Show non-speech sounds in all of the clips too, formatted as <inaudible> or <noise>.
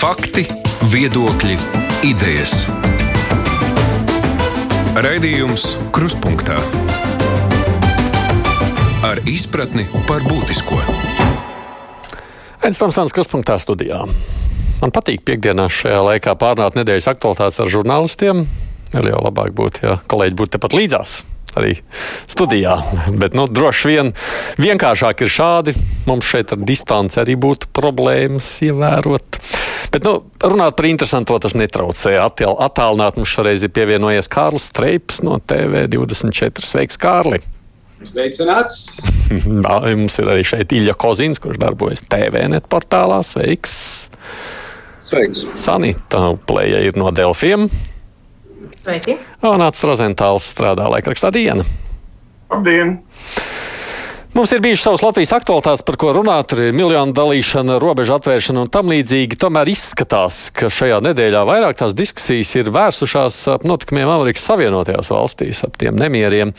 Fakti, viedokļi, idejas. Raidījums Kruspunkta ar izpratni par būtisko. Aizsmeļamies Kruspunkta studijā. Man patīk piekdienās šajā laikā pārnāt nedēļas aktualitātes ar žurnālistiem. Vēl jau labāk būtu, ja kolēģi būtu tepat līdzās arī studijā. Bet nu, droši vien vienkāršāk ir šādi. Mums šeit ar distanci arī būtu problēmas ievērot. Bet, nu, runāt par interesantu, tas netraucē. Attālināt mums šoreiz ir pievienojies Kārlis Streips no TV24. Sveiks, Kārli! Sveicināts! <laughs> mums ir arī šeit Ilja Kozins, kurš darbojas TVNet portālā. Sveiks! Sveiks! Sanita Plēja ir no Delfiem. Sveiki! Nācis Rozentāls strādā laikrakstā Diena. Labdien! Mums ir bijušas savas Latvijas aktualitātes, par ko runāt, tur ir miljonu dalīšana, robežu atvēršana un tam līdzīgi. Tomēr izskatās, ka šajā nedēļā vairāk tās diskusijas ir vērsušās ap notikumiem Amerikas Savienotajās valstīs, ap tiem nemieriem.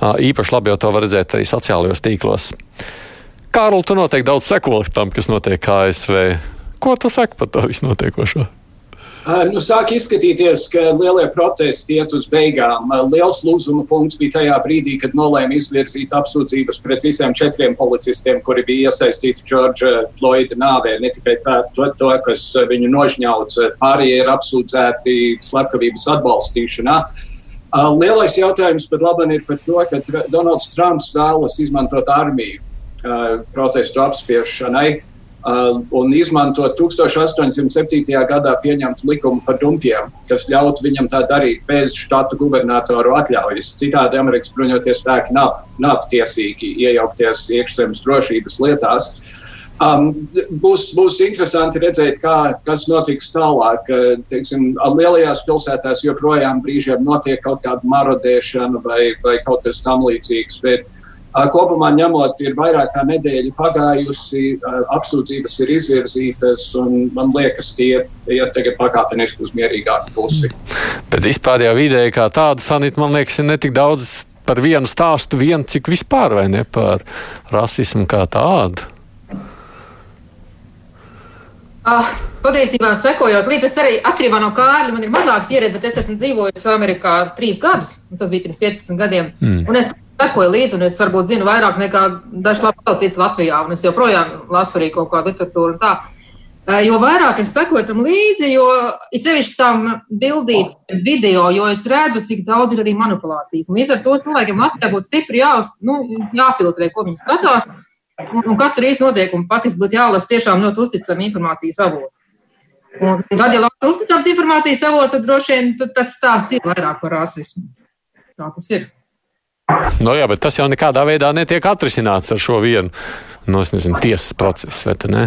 Īpaši labi jau to var redzēt arī sociālajos tīklos. Kārl, tu noteikti daudz seko tam, kas notiek ASV. Ko tu saki par to visu notiekošo? Nu, sāk izskatīties, ka lielie protesti iet uz beigām. Liels lūzuma punkts bija tajā brīdī, kad nolēma izvirzīt apsūdzības pret visiem četriem policistiem, kuri bija iesaistīti Džordža Floyda nāvē. Ne tikai tā, to, to, kas viņu nožņauts, pārējie ir apsūdzēti slepkavības atbalstīšanā. Lielais jautājums pat labi ir par to, ka Donalds Trumps vēlas izmantot armiju protestu apspiešanai. Uh, un izmantot 1807. gadā pieņemtu likumu par dumpiem, kas ļautu viņam tā darīt bez štatu gubernatoru atļaujas. Citādi Amerikas bruņoties spēki nav, nav tiesīgi iejaukties iekšzemes drošības lietās. Um, būs, būs interesanti redzēt, kā, kas notiks tālāk. Teiksim, lielajās pilsētās joprojām brīžiem notiek kaut kāda marodēšana vai, vai kaut kas tamlīdzīgs. Bet, uh, Kopumā ņemot, ir vairāk kā nedēļa pagājusi, apsūdzības ir izvirzītas, un man liekas, tie ir tagad pakāpeniski uz mierīgāku pusi. Bet vispār jau vidēji kā tāda sanita, man liekas, ir netik daudz par vienu stāstu, vien cik vispār vai ne par rasismu kā tādu. Uh, patiesībā, sekojot līdzi, es arī atšķirībā no Kārļa, man ir mazāka pieredze, bet es esmu dzīvojis Amerikā trīs gadus. Tas bija pirms 15 gadiem. Mm. Un es sekoju līdzi, un es varbūt zinu vairāk nekā dažs labs cilvēks Latvijā. Un es joprojām lasu arī kaut kādu literatūru. Tā. Jo vairāk es sekoju tam līdzi, jo it sevišķi tam bildīt video, jo es redzu, cik daudz ir arī manipulācijas. Un līdz ar to cilvēkiem Latvijā būtu stipri jāuz, nu, jāfiltrē, ko viņi skatās. Un, un kas tur īsti notiek, un patiesībā būtu jālasa tiešām ļoti uzticama informācijas avota. Un tad, ja labs uzticams informācijas avots, tad droši vien tas stāsts ir vairāk par rasismu. Tā tas ir. No jā, bet tas jau nekādā veidā netiek atrisināts ar šo vienu no, nu, nezinu, tiesas procesu, vai ne?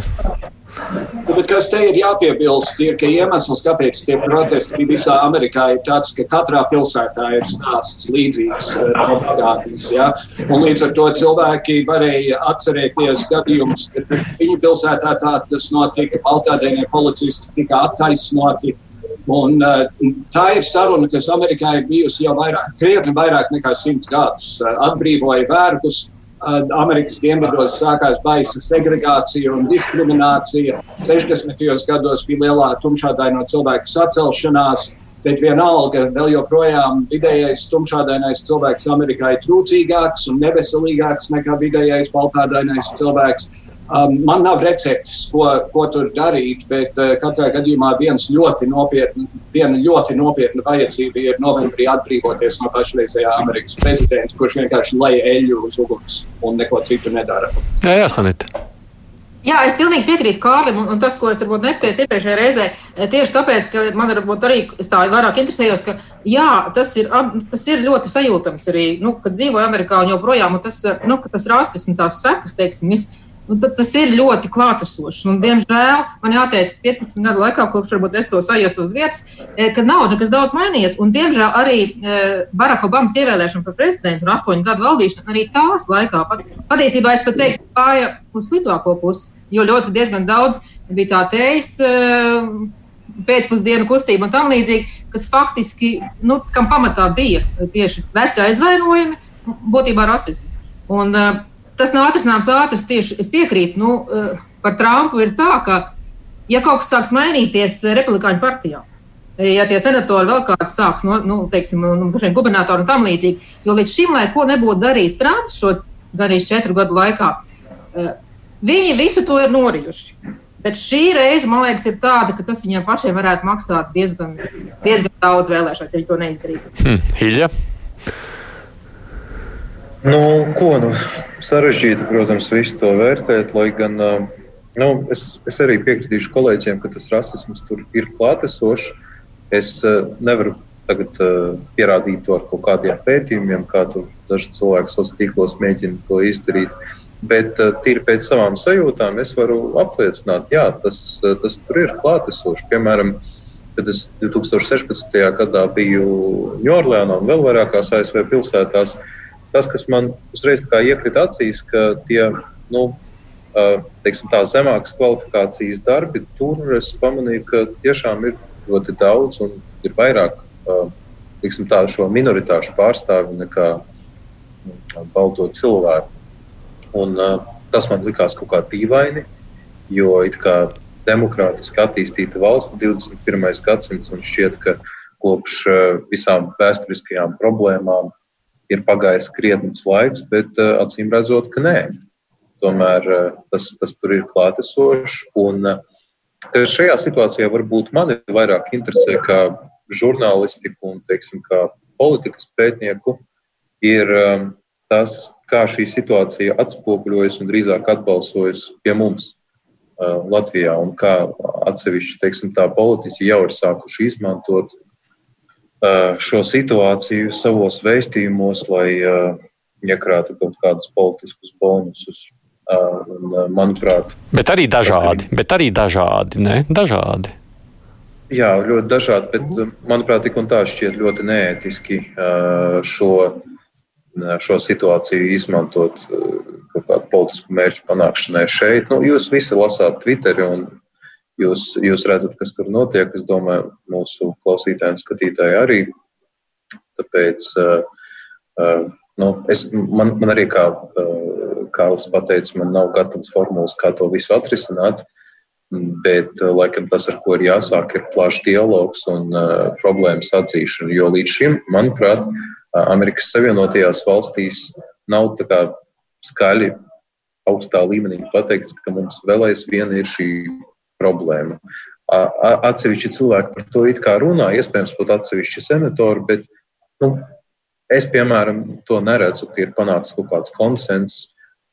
Nu, bet kas te ir jāpiebilst, ir, ka iemesls, kāpēc tie protesti visā Amerikā ir tāds, ka katrā pilsētā ir stāsts līdzīgs obligātīs. Ja? Un līdz ar to cilvēki varēja atcerēties gadījumus, kad viņu pilsētā tā tas notika, baltādēnie policisti tika attaisnoti. Un, tā ir saruna, kas Amerikā ir bijusi jau vairāk, krietni vairāk nekā simts gadus. Atbrīvoja vergus, Amerikas dienvidos sākās baisa segregācija un diskriminācija. 60. gados bija lielā tumšādaino cilvēku sacelšanās, bet vienalga vēl joprojām vidējais tumšādainais cilvēks Amerikā ir trūcīgāks un neveselīgāks nekā vidējais baltādainais cilvēks. Um, man nav receptes, ko, ko tur darīt, bet uh, katrā gadījumā ļoti nopietna, viena ļoti nopietna vajadzība ir novembrī atbrīvoties no pašreizējā Amerikas prezidenta, kurš vienkārši lej eļļu uz uguns un neko citu nedara. Jā, jā, Sanita. Jā, es pilnīgi piekrītu Kārlim, un, un tas, ko es varbūt nepateicu iepriekšējā reizē, eh, tieši tāpēc, ka man varbūt arī tā vairāk interesējos, ka jā, tas ir, tas ir ļoti sajūtams arī, nu, kad dzīvoju Amerikā un joprojām, un tas, nu, tas rasisms, tās sekas, teiksim, viss Tad tas ir ļoti klātesošs. Un, diemžēl man jāteic, 15 gadu laikā, kopš varbūt es to sajūtu uz vietas, e, ka nav nekas daudz mainījies. Un, diemžēl arī e, Baraka Obamas ievēlēšana par prezidentu un 8 gadu valdīšana arī tās laikā pat, patiesībā es pat teiktu, gāja uz sliktāko pusi, jo ļoti diezgan daudz bija tā teiks e, pēcpusdienu kustība un tam līdzīgi, kas faktiski, nu, kam pamatā bija tieši veci aizvainojumi, būtībā rasisms. Un, uh, tas nav atrisināms ātrs. Tieši es piekrītu, nu, eh, par Trumpu ir tā, ka ja kaut kas sāks mainīties Republikāņu partijā. Ja tie senatori vēl kāds sāks, no, nu, teiksim, nu, gubernatori un tam līdzīgi, jo līdz šim, lai ko nebūtu darījis Trumps šo gandrīz četru gadu laikā, viņi visu to ir norijuši. Bet šī reize, man liekas, ir tāda, ka tas viņiem pašiem varētu maksāt diezgan, diezgan daudz vēlēšanās, ja viņi to neizdarīs. Hmm. Hilja? Nu, ko nu, sarežģīti, protams, visu to vērtēt, lai gan nu, es, es arī piekritīšu kolēģiem, ka tas rasisms tur ir klātesošs. Es nevaru tagad pierādīt to ar kaut kādiem pētījumiem, kā tur daži cilvēki sociālos tīklos mēģina to izdarīt. Bet uh, tīri pēc savām sajūtām es varu apliecināt, ka tas, uh, tas tur ir klātesoši. Piemēram, kad es 2016. gadā biju Ņūorleānā un vēl vairākās ASV pilsētās, tas, kas man uzreiz iekrita acīs, ka tie nu, teiksim, tā, zemākas kvalifikācijas darbi, tur es pamanīju, ka tiešām ir ļoti daudz un ir vairāk teiksim, tā, šo minoritāšu pārstāvju nekā balto cilvēku. Un, tas man likās kaut kā dīvaini, jo it kā demokrātiski attīstīta valsts 21. gadsimts un šķiet, ka kopš visām vēsturiskajām problēmām ir pagājis krietnes laiks, bet uh, acīm redzot, ka nē. Tomēr uh, tas, tas tur ir klātesošs. Un, uh, šajā situācijā varbūt mani vairāk interesē kā žurnālistiku un teiksim, kā politikas pētnieku, ir tas, kā šī situācija atspoguļojas un drīzāk atbalsojas pie mums Latvijā, un kā atsevišķi teiksim, politiķi jau ir sākuši izmantot šo situāciju savos vēstījumos, lai iekrātu kaut kādus politiskus bonusus. Manuprāt, bet arī dažādi. Bet arī dažādi, ne? dažādi. Jā, ļoti dažādi, bet manuprāt, tik un tā šķiet ļoti neētiski šo šo situāciju izmantot kaut kādu politisku mērķu panākšanai šeit. Nu, jūs visi lasāt Twitteri un jūs, jūs redzat, kas tur notiek. Es domāju, mūsu klausītāji un skatītāji arī. Tāpēc nu, es, man, man arī, kā Kārlis pateica, man nav gatavs formulas, kā to visu atrisināt. Bet, laikam, tas, ar ko ir jāsāk, ir plašs dialogs un uh, problēmas atzīšana. Jo līdz šim, manuprāt, Amerikas Savienotajās valstīs nav tā kā skaļi augstā līmenī pateikts, ka mums vēl aizvien ir šī problēma. Atsevišķi cilvēki par to it kā runā, iespējams, pat atsevišķi senatori, bet nu, es, piemēram, to neredzu, ka ir panākts kaut kāds konsens,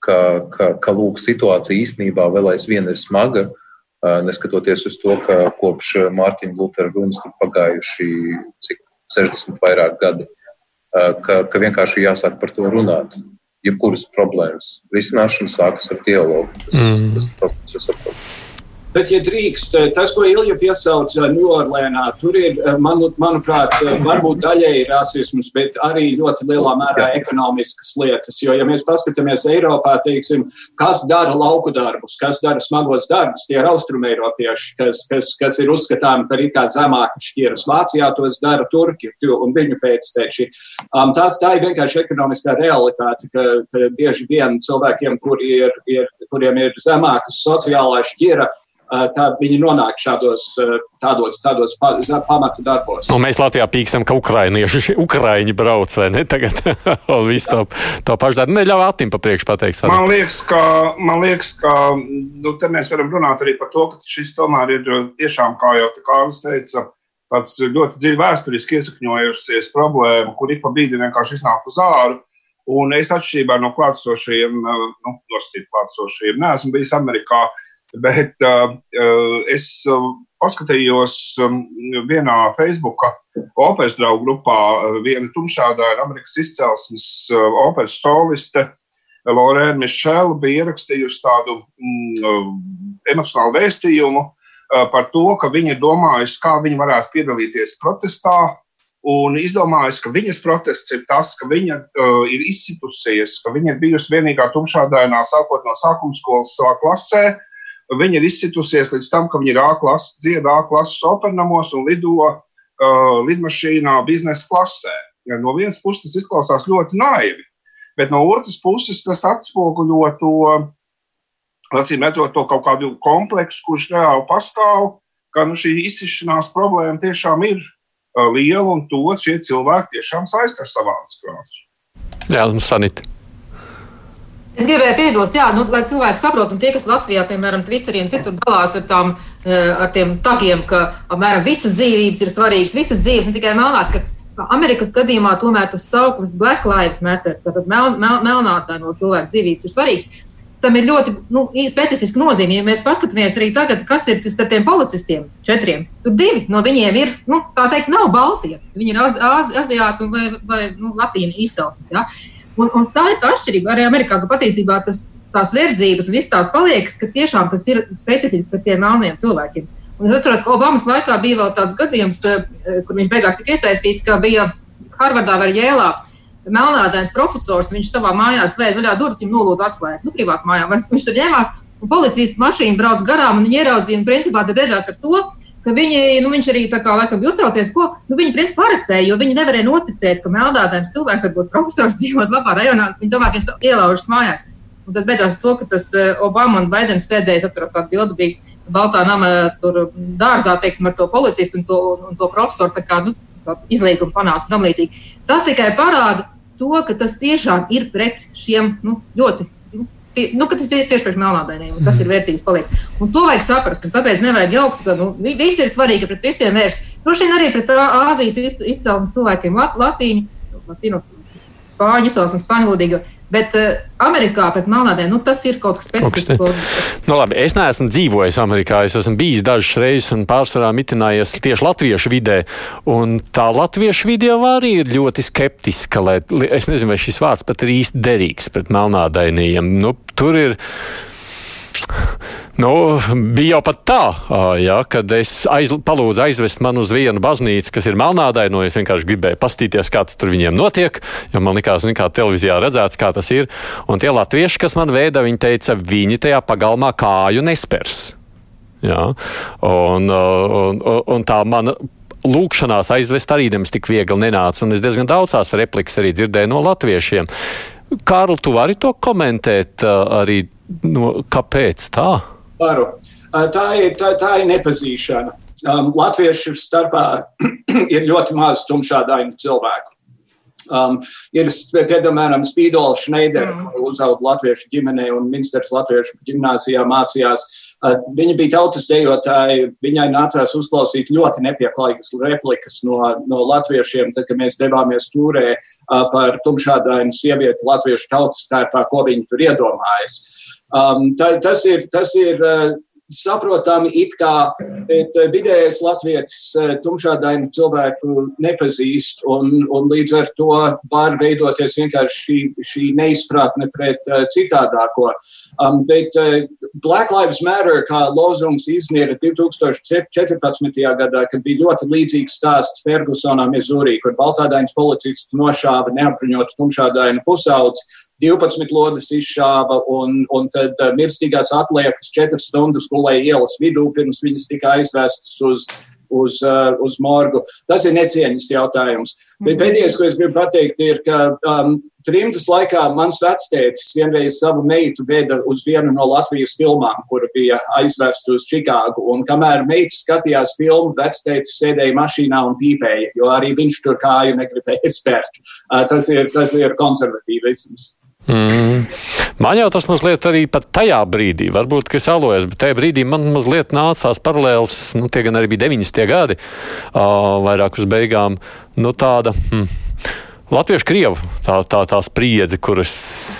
ka, ka, ka lūk, situācija īstenībā vēl aizvien ir smaga, neskatoties uz to, ka kopš Mārtiņa Lutera runas ir pagājuši cik 60 vairāk gadi ka, ka vienkārši jāsāk par to runāt. Jebkuras problēmas risināšana sākas ar dialogu. Tas, mm. tas, tas, tas, tas, tas, Bet, ja drīkst, tas, ko Ilja piesauca Ņūorlēnā, tur ir, manu, manuprāt, varbūt daļēji rasisms, bet arī ļoti lielā mērā ekonomiskas lietas. Jo, ja mēs paskatāmies Eiropā, teiksim, kas dara lauku darbus, kas dara smagos darbus, tie ir austrumēropieši, kas, kas, kas ir uzskatāmi par it kā zemāku šķirus. Vācijā tos dara turki un viņu pēcteči. Um, tās tā ir vienkārši ekonomiskā realitāte, ka, ka bieži vien cilvēkiem, kur ir, ir, kuriem ir zemākas sociālā šķira, tā viņi nonāk šādos tādos, tādos pamatu darbos. Un mēs Latvijā pīkstam, ka ukrainieši, <laughs> ukraiņi brauc vai ne tagad <laughs> visu to, to pašu darbu. Neļauj Atim pa priekšu pateikt. Arī. Man liekas, ka, man liekas, ka nu, te mēs varam runāt arī par to, ka šis tomēr ir tiešām, kā jau Kārlis teica, tāds ļoti dziļi vēsturiski iesakņojusies problēma, kur ik pa brīdi vienkārši iznāk uz āru. Un es atšķirībā no klātsošajiem, nu, nosacīt klātsošajiem, neesmu bijis Amerikā. Uh, Bet uh, es paskatījos vienā Facebook operas draugu grupā, viena tumšādaina Amerikas izcelsmes operas soliste. Lorēna Mišela bija ierakstījusi tādu mm, emocionālu vēstījumu par to, ka viņa ir domājusi, kā viņa varētu piedalīties protestā, un izdomājusi, ka viņas protests ir tas, ka viņa uh, ir izcitusies, ka viņa ir bijusi vienīgā tumšādainā, sākot no sākuma skolas savā klasē, Viņa ir izcitusies līdz tam, ka viņa ir A klases, dziedā A klases opernamos un lido uh, lidmašīnā biznesa klasē. Ja no vienas puses tas izklausās ļoti naivi, bet no otras puses tas atspoguļo to, acīm redzot, to kaut kādu kompleksu, kurš reāli pastāv, ka nu, šī izsišanās problēma tiešām ir uh, liela un to šie cilvēki tiešām saist ar savām skrāpēm. Jā, un sanīt. Es gribēju piebilst, jā, nu, lai cilvēki saprotu, un tie, kas Latvijā, piemēram, Twitterī un citur dalās ar, tām, ar tiem tagiem, ka apmēram visas dzīvības ir svarīgas, visas dzīves, ne tikai melnās, ka Amerikas gadījumā tomēr tas sauklis Black Lives Matter, tātad mel, mel, melnātā no cilvēku dzīvības ir svarīgs tam ir ļoti nu, specifiska nozīme. Ja mēs paskatāmies arī tagad, kas ir starp tiem policistiem, četriem, tur divi no viņiem ir, nu, tā teikt, nav Baltija. Viņi ir az, az, aziāti vai, vai nu, latīņu izcelsmes. Ja? Un, un tā ir tā atšķirība arī Amerikā, ka patiesībā tas, tās verdzības un viss tās paliekas, ka tiešām tas ir specifiski pret tiem melniem cilvēkiem. Un es atceros, ka Obamas laikā bija vēl tāds gadījums, eh, kur viņš beigās tika iesaistīts, ka bija Harvardā vai Jēlā melnādains profesors, viņš savā mājā slēdz vaļā durvis, viņam nolūdz atslēgt, nu, privātā mājā, viņš tur ņēmās. Un policijas mašīna brauc garām un viņi ieraudzīja, un principā tad redzās ar to, ka viņi, nu, viņš arī tā kā laikam bija uztraucies, ko, nu, viņi principā arestēja, jo viņi nevarēja noticēt, ka melnādains cilvēks var būt profesors <laughs> dzīvot labā rajonā, viņi domā, ka viņš ielaužas mājās. Un tas beidzās to, ka tas eh, Obama un Baidens sēdēja, atceros, tāda bilde bija Baltā nama tur dārzā, teiksim, ar to policistu un to, un to profesoru, tā kā, nu, izlīguma panāks un tam līdzīgi. Tas tikai parāda, to, ka tas tiešām ir pret šiem nu, ļoti. Nu, tie, nu, tas ir tieši pret melnādainiem, un tas mm. ir vērtības palieks. Un to vajag saprast, un tāpēc nevajag jaukt, ka nu, visi ir svarīgi pret visiem vērst. Droši vien arī pret Āzijas izcelsmes cilvēkiem, lat, latīņu, latīnos, spāņu izcelsmes, spāņu valodīgo. Bet uh, Amerikā pret melnādēm nu, tas ir kaut kas specifisks. Nu, labi, es neesmu dzīvojis Amerikā. Es esmu bijis dažas reizes un pārsvarā mitinājies tieši latviešu vidē. Un tā latviešu jau arī ir ļoti skeptiska. Lai, es nezinu, vai šis vārds pat ir īsti derīgs pret melnādainiem. Nu, tur ir <laughs> Nu, bija jau pat tā, ja, kad es aiz, palūdzu aizvest mani uz vienu baznīcu, kas ir melnādaina. No, es vienkārši gribēju pastīties, kāds tur viņiem notiek, jo man likās, nu, kā televīzijā redzēts, kā tas ir. Un tie latvieši, kas man veida, viņi teica, viņi tajā pagalmā kāju nespers. Ja? Un, un, un tā mana lūkšanās aizvest arī nemaz tik viegli nenāca. Un es diezgan daudzās replikas arī dzirdēju no latviešiem. Kārl, tu vari to komentēt arī, no, kāpēc tā? Varu. Tā ir, tā, tā ir nepazīšana. Um, Latviešu starpā <clears throat> ir ļoti maz tumšādainu cilvēku. Um, ir, piemēram, Spīdola Šneidera, mm. kur uzauga latviešu ģimenē un ministrs latviešu ģimnāzijā mācījās. Viņa bija tautas dejotāja, viņai nācās uzklausīt ļoti nepieklājīgas replikas no, no latviešiem, tad, kad mēs devāmies turē par tumšādainu sievieti latviešu tautas starpā, ko viņi tur iedomājas. Um, tā, tas ir, tas ir uh, saprotami, it kā uh, vidējais latvietis uh, tumšādainu cilvēku nepazīst, un, un līdz ar to var veidoties vienkārši šī, šī neizpratne pret uh, citādāko. Um, bet Black Lives Matter kā lozungs iznīra 2014. gadā, kad bija ļoti līdzīgs stāsts Fergusonā, Missouri, kur baltādains policists nošāva neapbruņotu tumšādainu pusaudzi 12 lodes izšāva, un, un tad uh, mirstīgās atliekas 4 stundas gulēja ielas vidū, pirms viņas tika aizvestas uz, uz, uh, uz morgu. Tas ir necieņas jautājums. Bet mhm. pēdējais, ko es gribu pateikt, ir, ka um, trimdas laikā mans vectētis vienreiz savu meitu veda uz vienu no Latvijas filmām, kura bija aizvesta uz Čikāgu. Un kamēr meita skatījās filmu, vectētis sēdēja mašīnā un pīpēja, jo arī viņš tur kāju negribēja spērt. Uh, tas ir, tas ir konservatīvisms. Mm. Man jau tas mazliet arī pat tajā brīdī, varbūt, ka es alojos, bet tajā brīdī man mazliet nācās paralēls, nu, tie gan arī bija 90. gadi, uh, vairāk uz beigām, nu, tāda. Hmm. Latviešu krievu tā, tā, tā spriedze, kuras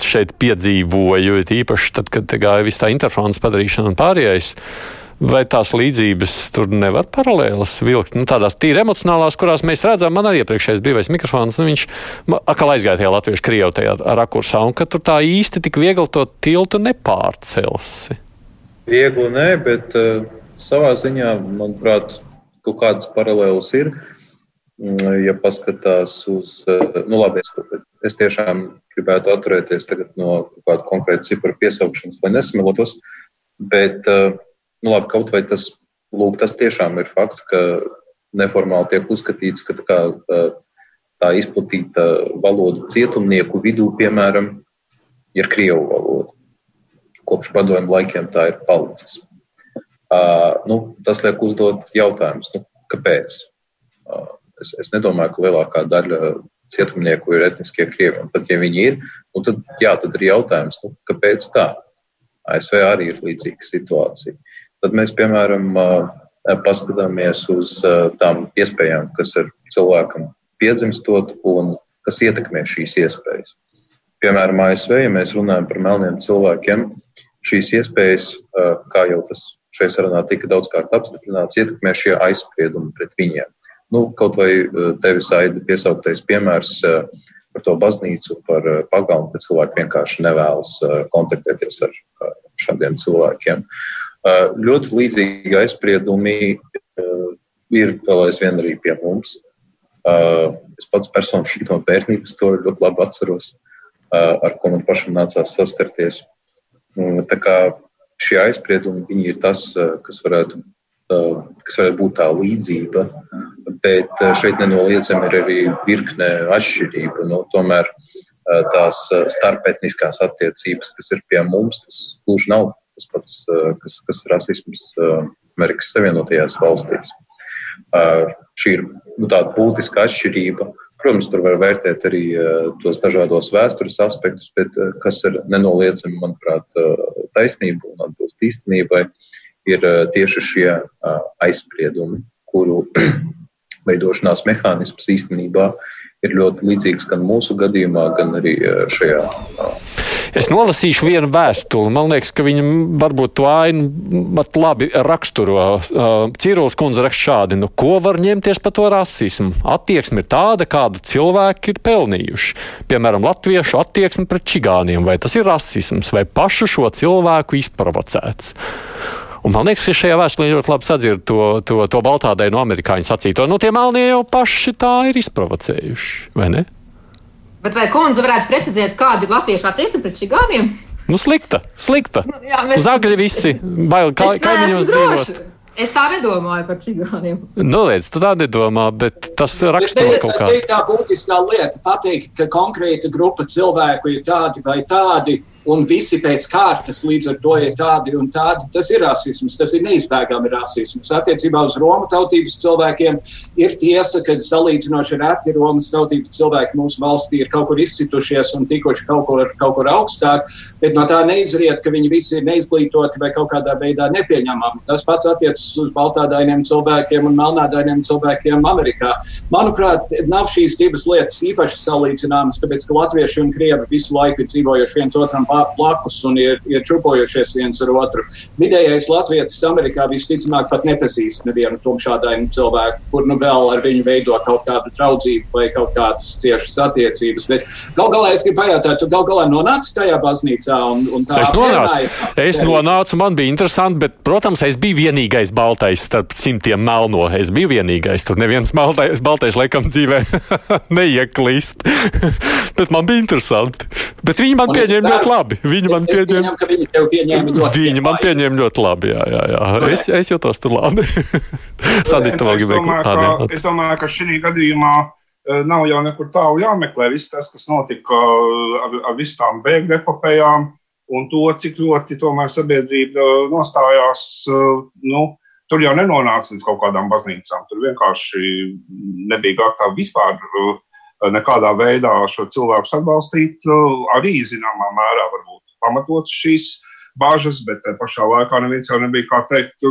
šeit piedzīvoju, īpaši tad, kad gāja viss tā interferences padarīšana un pārējais. Uh, Vai tās līdzības tur nevar paralēlas vilkt? Nu, tādās tīri emocionālās, kurās mēs redzam, man arī iepriekšējais brīvais mikrofons, nu, viņš atkal aizgāja tajā latviešu krievu tajā rakursā, un ka tur tā īsti tik viegli to tiltu nepārcelsi. Viegli nē, bet uh, savā ziņā, manuprāt, kaut kādas paralēlas ir. Mm, ja paskatās uz, uh, nu labi, es, es tiešām gribētu atturēties no kāda konkrēta cipara piesaukšanas, lai nesamilotos, bet uh, nu, labi, kaut vai tas, lūk, tas tiešām ir fakts, ka neformāli tiek uzskatīts, ka tā, kā, tā izplatīta valoda cietumnieku vidū, piemēram, ir krievu valoda, kopš padomju laikiem tā ir palicis. Uh, nu, tas liek uzdot jautājumus, nu, kāpēc? Uh, es, es nedomāju, ka lielākā daļa cietumnieku ir etniskie krievi. Pat ja viņi ir, nu, tad, jā, tad ir jautājums, nu, kāpēc tā? ASV arī ir līdzīga situācija. Tad mēs, piemēram, paskatāmies uz tām iespējām, kas ir cilvēkam piedzimstot un kas ietekmē šīs iespējas. Piemēram, ASV, ja mēs runājam par melniem cilvēkiem, šīs iespējas, kā jau tas šajā sarunā tika daudzkārt apstiprināts, ietekmē šie aizspriedumi pret viņiem. Nu, kaut vai tevis aida piesauktais piemērs par to baznīcu, par pagalmu, ka cilvēki vienkārši nevēlas kontaktēties ar šādiem cilvēkiem. Ļoti līdzīgi aizspriedumi ir vēl aizvien arī pie mums. Es pats personīgi no bērnības to ļoti labi atceros, ar ko man pašam nācās saskarties. Tā kā šie aizspriedumi ir tas, kas varētu, kas varētu būt tā līdzība, bet šeit nenoliedzami ir arī virkne atšķirību. Nu, tomēr tās starpetniskās attiecības, kas ir pie mums, tas gluži nav tas pats, kas, kas ir rasisms Amerikas Savienotajās valstīs. Šī ir nu, tāda būtiska atšķirība. Protams, tur var vērtēt arī tos dažādos vēstures aspektus, bet kas ir nenoliedzami, manuprāt, taisnība un atbilst īstenībai, ir tieši šie aizspriedumi, kuru <clears throat> veidošanās mehānisms īstenībā ir ļoti līdzīgs gan mūsu gadījumā, gan arī šajā Es nolasīšu vienu vēstuli. Man liekas, ka viņa varbūt to ainu pat labi raksturo. Cīrulis kundze raksta šādi, nu ko var ņemties par to rasismu? Attieksme ir tāda, kādu cilvēki ir pelnījuši. Piemēram, latviešu attieksme pret čigāniem. Vai tas ir rasisms vai pašu šo cilvēku izprovocēts? Un man liekas, ka šajā vēstulē ļoti labi sadzird to, to, to baltādēju no amerikāņu sacīto. Nu, tie melnie jau paši tā ir izprovocējuši, vai ne? Bet vai kundze varētu precizēt, kāda ir latviešu attieksme pret čigāniem? Nu, slikta, slikta. Nu, jā, mēs, Zagļi visi, bail, kā, kaimiņos dzīvot. Es tā nedomāju par čigāniem. Nu, redz, tu tā nedomā, bet tas raksturo kaut kā. Tā ir tā būtiskā lieta pateikt, ka konkrēta grupa cilvēku ir tādi vai tādi un visi pēc kārtas līdz ar to ir tādi un tādi. Tas ir rasisms, tas ir neizbēgami rasisms. Attiecībā uz Romu tautības cilvēkiem ir tiesa, ka salīdzinoši reti Romas tautības cilvēki mūsu valstī ir kaut kur izcitušies un tikuši kaut kur, kaut kur augstāk, bet no tā neizriet, ka viņi visi ir neizglītoti vai kaut kādā veidā nepieņemami. Tas pats attiecas uz baltādainiem cilvēkiem un melnādainiem cilvēkiem Amerikā. Manuprāt, nav šīs divas lietas īpaši salīdzināmas, tāpēc ka latvieši un krievi visu laiku ir dzīvojuši viens otram pāri blakus un ir, ir čupojušies viens ar otru. Vidējais latvietis Amerikā visticamāk pat nepazīst nevienu tumšādainu cilvēku, kur nu vēl ar viņu veido kaut kādu draudzību vai kaut kādas ciešas attiecības. Bet gal galā es gribu pajautāt, tu gal galā nonāci tajā baznīcā un, un tā. Es nonācu, es nonācu, man bija interesanti, bet, protams, es biju vienīgais baltais starp simtiem melno. Es biju vienīgais, tur neviens baltais, baltais laikam dzīvē <laughs> neieklīst. <laughs> bet man bija interesanti. Bet viņi man pieņēma ļoti labi. Viņi man pieņēma, viņi pieņēma ļoti viņi man pieņēma ļoti labi. Jā, jā, jā. Es, es jutos tur labi. <laughs> Sadīt, vēl gribēju Es domāju, ka šī gadījumā nav jau nekur tālu jāmeklē. Viss tas, kas notika ar, ar visām bēgļu epopējām un to, cik ļoti tomēr sabiedrība nostājās, nu, tur jau nenonāca līdz kaut kādām baznīcām. Tur vienkārši nebija gatava vispār nekādā veidā šo cilvēku atbalstīt, arī zināmā mērā varbūt pamatots šīs bažas, bet pašā laikā neviens jau nebija, kā teikt,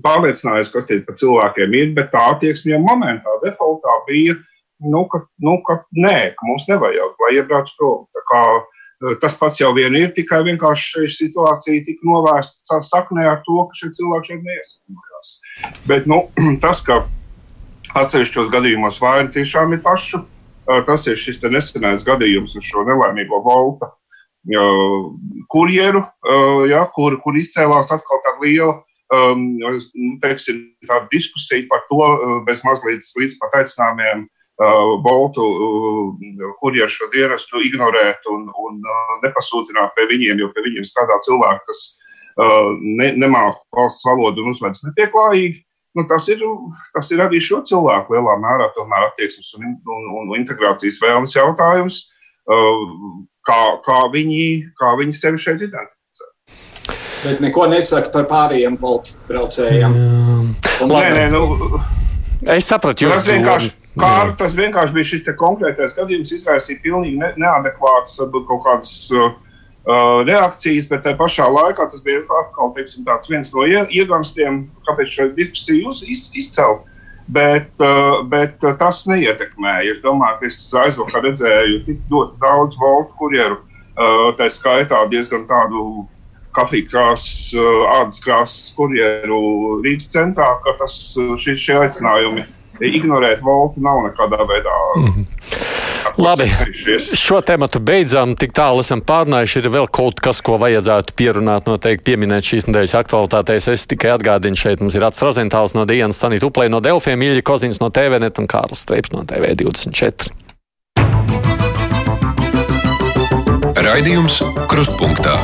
pārliecinājies, kas tie par cilvēkiem ir, bet tā attieksme jau momentā, defaultā bija, nu, ka, nu, ka nē, ka mums nevajag, lai iebrauc prom. Kā tas pats jau vien ir, tikai vienkārši šī situācija tika novērsta saknē ar to, ka šie cilvēki šeit neiesakojās. Bet, nu, <clears throat> tas, ka Atsevišķos gadījumos vaina tiešām ir paša. Tas ir šis nesenais gadījums ar šo nelaimīgo volta kurjeru, ja, kur, kur izcēlās atkal tāda liela um, teiksim, tāda diskusija par to, bez mazliet līdz pat aicinājumiem uh, voltu uh, kurjeru šo dienestu ignorēt un, un uh, nepasūtināt pie viņiem, jo pie viņiem strādā cilvēki, kas uh, ne, nemāca valsts valodu un uzvedas nepieklājīgi. Nu, tas, ir, tas ir arī šo cilvēku lielā mērā attieksmes un, un, un integrācijas vēlmes jautājums, uh, kā, kā, viņi, kā viņi sevi šeit identificē. Bet neko nesaka par pārējiem voltu braucējiem. Un, nē, nē, nu, es sapratu, jūs tas vienkārši. Kā tas vienkārši bija šis konkrētais gadījums, izraisīja pilnīgi ne, neadekvāts kaut kādas uh, uh, reakcijas, bet tajā pašā laikā tas bija atkal teiksim, viens no ieganstiem, kāpēc šo diskusiju iz, izcelt. Bet, uh, bet uh, tas neietekmēja. Es domāju, ka es aizvakar redzēju tik ļoti daudz voltu kurjeru, uh, tā skaitā diezgan tādu kafijas ādas krāsas kurjeru Rīgas centrā, ka tas, šis, šie aicinājumi ignorēt voltu nav nekādā veidā. Mm -hmm. Labi, šo tematu beidzam. Tik tālu esam pārnājuši. Ir vēl kaut kas, ko vajadzētu pierunāt, noteikti pieminēt šīs nedēļas aktualitātēs. Es tikai atgādinu, šeit mums ir Ats Razentāls no Dienas, Stanīt Uplē no Delfiem, Ilja Kozins no TVNet un Kārlis Streips no TV24. Raidījums Krustpunktā.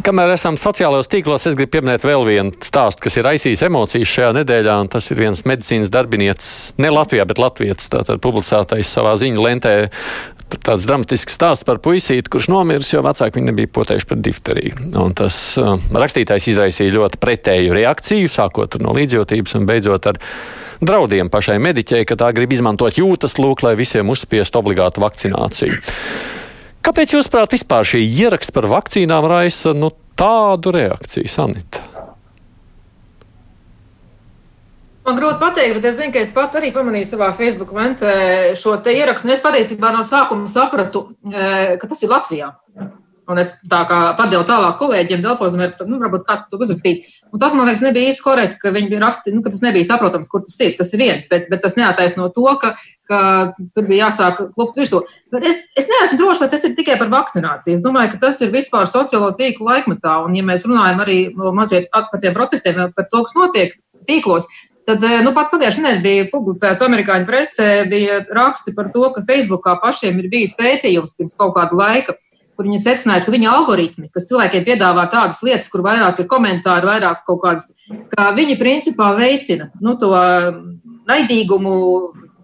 Kamēr esam sociālajos tīklos, es gribu pieminēt vēl vienu stāstu, kas ir aizsījis emocijas šajā nedēļā. Tas ir viens medicīnas darbiniecis, ne Latvijā, bet Latvijas publicētais savā ziņu lentē. Tāds dramatisks stāsts par puisīti, kurš nomiris, jo vecāki viņu nebija potējuši par difteriju. Un tas uh, rakstītājs izraisīja ļoti pretēju reakciju, sākot no līdzjūtības un beidzot ar draudiem pašai mediķei, ka tā grib izmantot jūtas lūk, lai visiem uzspiestu obligātu vakcināciju. Kāpēc jūs prāt vispār šī ieraksta par vakcīnām raisa nu, tādu reakciju, Sanita? Man grūti pateikt, bet es zinu, ka es pat arī pamanīju savā Facebook ventē šo te ierakstu. Nu, es patiesībā no sākuma sapratu, eh, ka tas ir Latvijā. Un es tā kā padevu tālāk kolēģiem, Delfosam, nu, varbūt kāds to uzrakstīt. Un tas, man liekas, nebija īsti korekti, ka viņi rakstījuši, nu, ka tas nebija saprotams, kur tas ir. Tas ir viens, bet, bet tas neataisno to, ka, ka tur bija jāsāk klupt virsū. Bet es, es neesmu drošs, vai tas ir tikai par vakcināciju. Es domāju, ka tas ir vispār sociālo tīklu laikmetā. Un, ja mēs runājam arī mazliet par tiem protestiem, par to, kas notiek tīklos, Tad nu, pat pagājušajā nedēļā bija publicēts amerikāņu presē, bija raksti par to, ka Facebookā pašiem ir bijis pētījums pirms kaut kāda laika, kur viņi secināja, ka viņa algoritmi, kas cilvēkiem piedāvā tādas lietas, kur vairāk ir komentāri, vairāk kaut kādas, ka viņi principā veicina nu, to naidīgumu,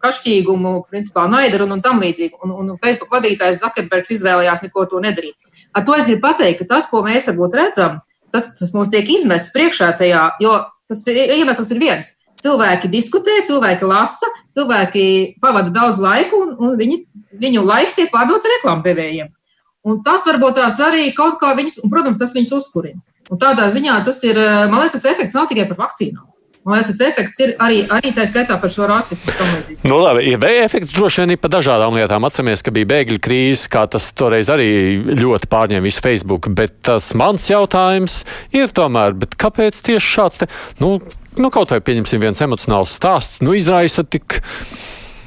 kašķīgumu, principā naidaru un, tam līdzīgi. Un, un Facebook vadītājs Zakerbergs izvēlējās neko to nedarīt. Ar to es gribu pateikt, ka tas, ko mēs varbūt redzam, tas, tas mums tiek izmests priekšā tajā, jo tas iemesls ir viens. Cilvēki diskutē, cilvēki lasa, cilvēki pavada daudz laiku, un, un viņi, viņu laiks tiek pārdots reklāmdevējiem. Un tas varbūt tās arī kaut kā viņus, un, protams, tas viņus uzkurina. Un tādā ziņā tas ir, man liekas, tas efekts nav tikai par vakcīnām. Man liekas, tas efekts ir arī, arī tā skaitā par šo rasismu. Nu, labi, ir vēja efekts droši vien ir par dažādām lietām. Atceramies, ka bija bēgļu krīze, kā tas toreiz arī ļoti pārņēma visu Facebook. Bet tas mans jautājums ir tomēr, kāpēc tieši šāds te, nu, nu kaut vai pieņemsim viens emocionāls stāsts, nu izraisa tik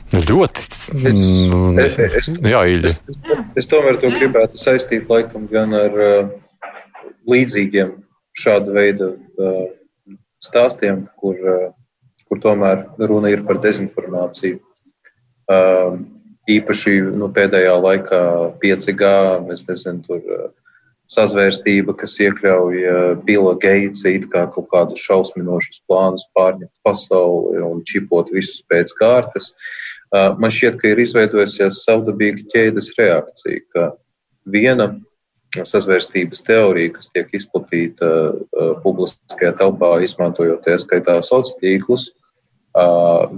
Nu, ļoti. Nu, es, es, es, jā, es, es, es tomēr to gribētu saistīt laikam gan ar uh, līdzīgiem šāda veida uh, stāstiem, kur, uh, kur tomēr runa ir par dezinformāciju. Uh, īpaši nu, pēdējā laikā 5G, es nezinu, tur uh, sazvērstība, kas iekļauj uh, Bila Geitsa it kā kaut kādus šausminošus plānus pārņemt pasauli un čipot visus pēc kārtas. Uh, Man šķiet, ka ir izveidojusies savdabīga ķēdes reakcija, ka viena sazvērstības teorija, kas tiek izplatīta publiskajā telpā, izmantojot ieskaitā sociālos tīklus,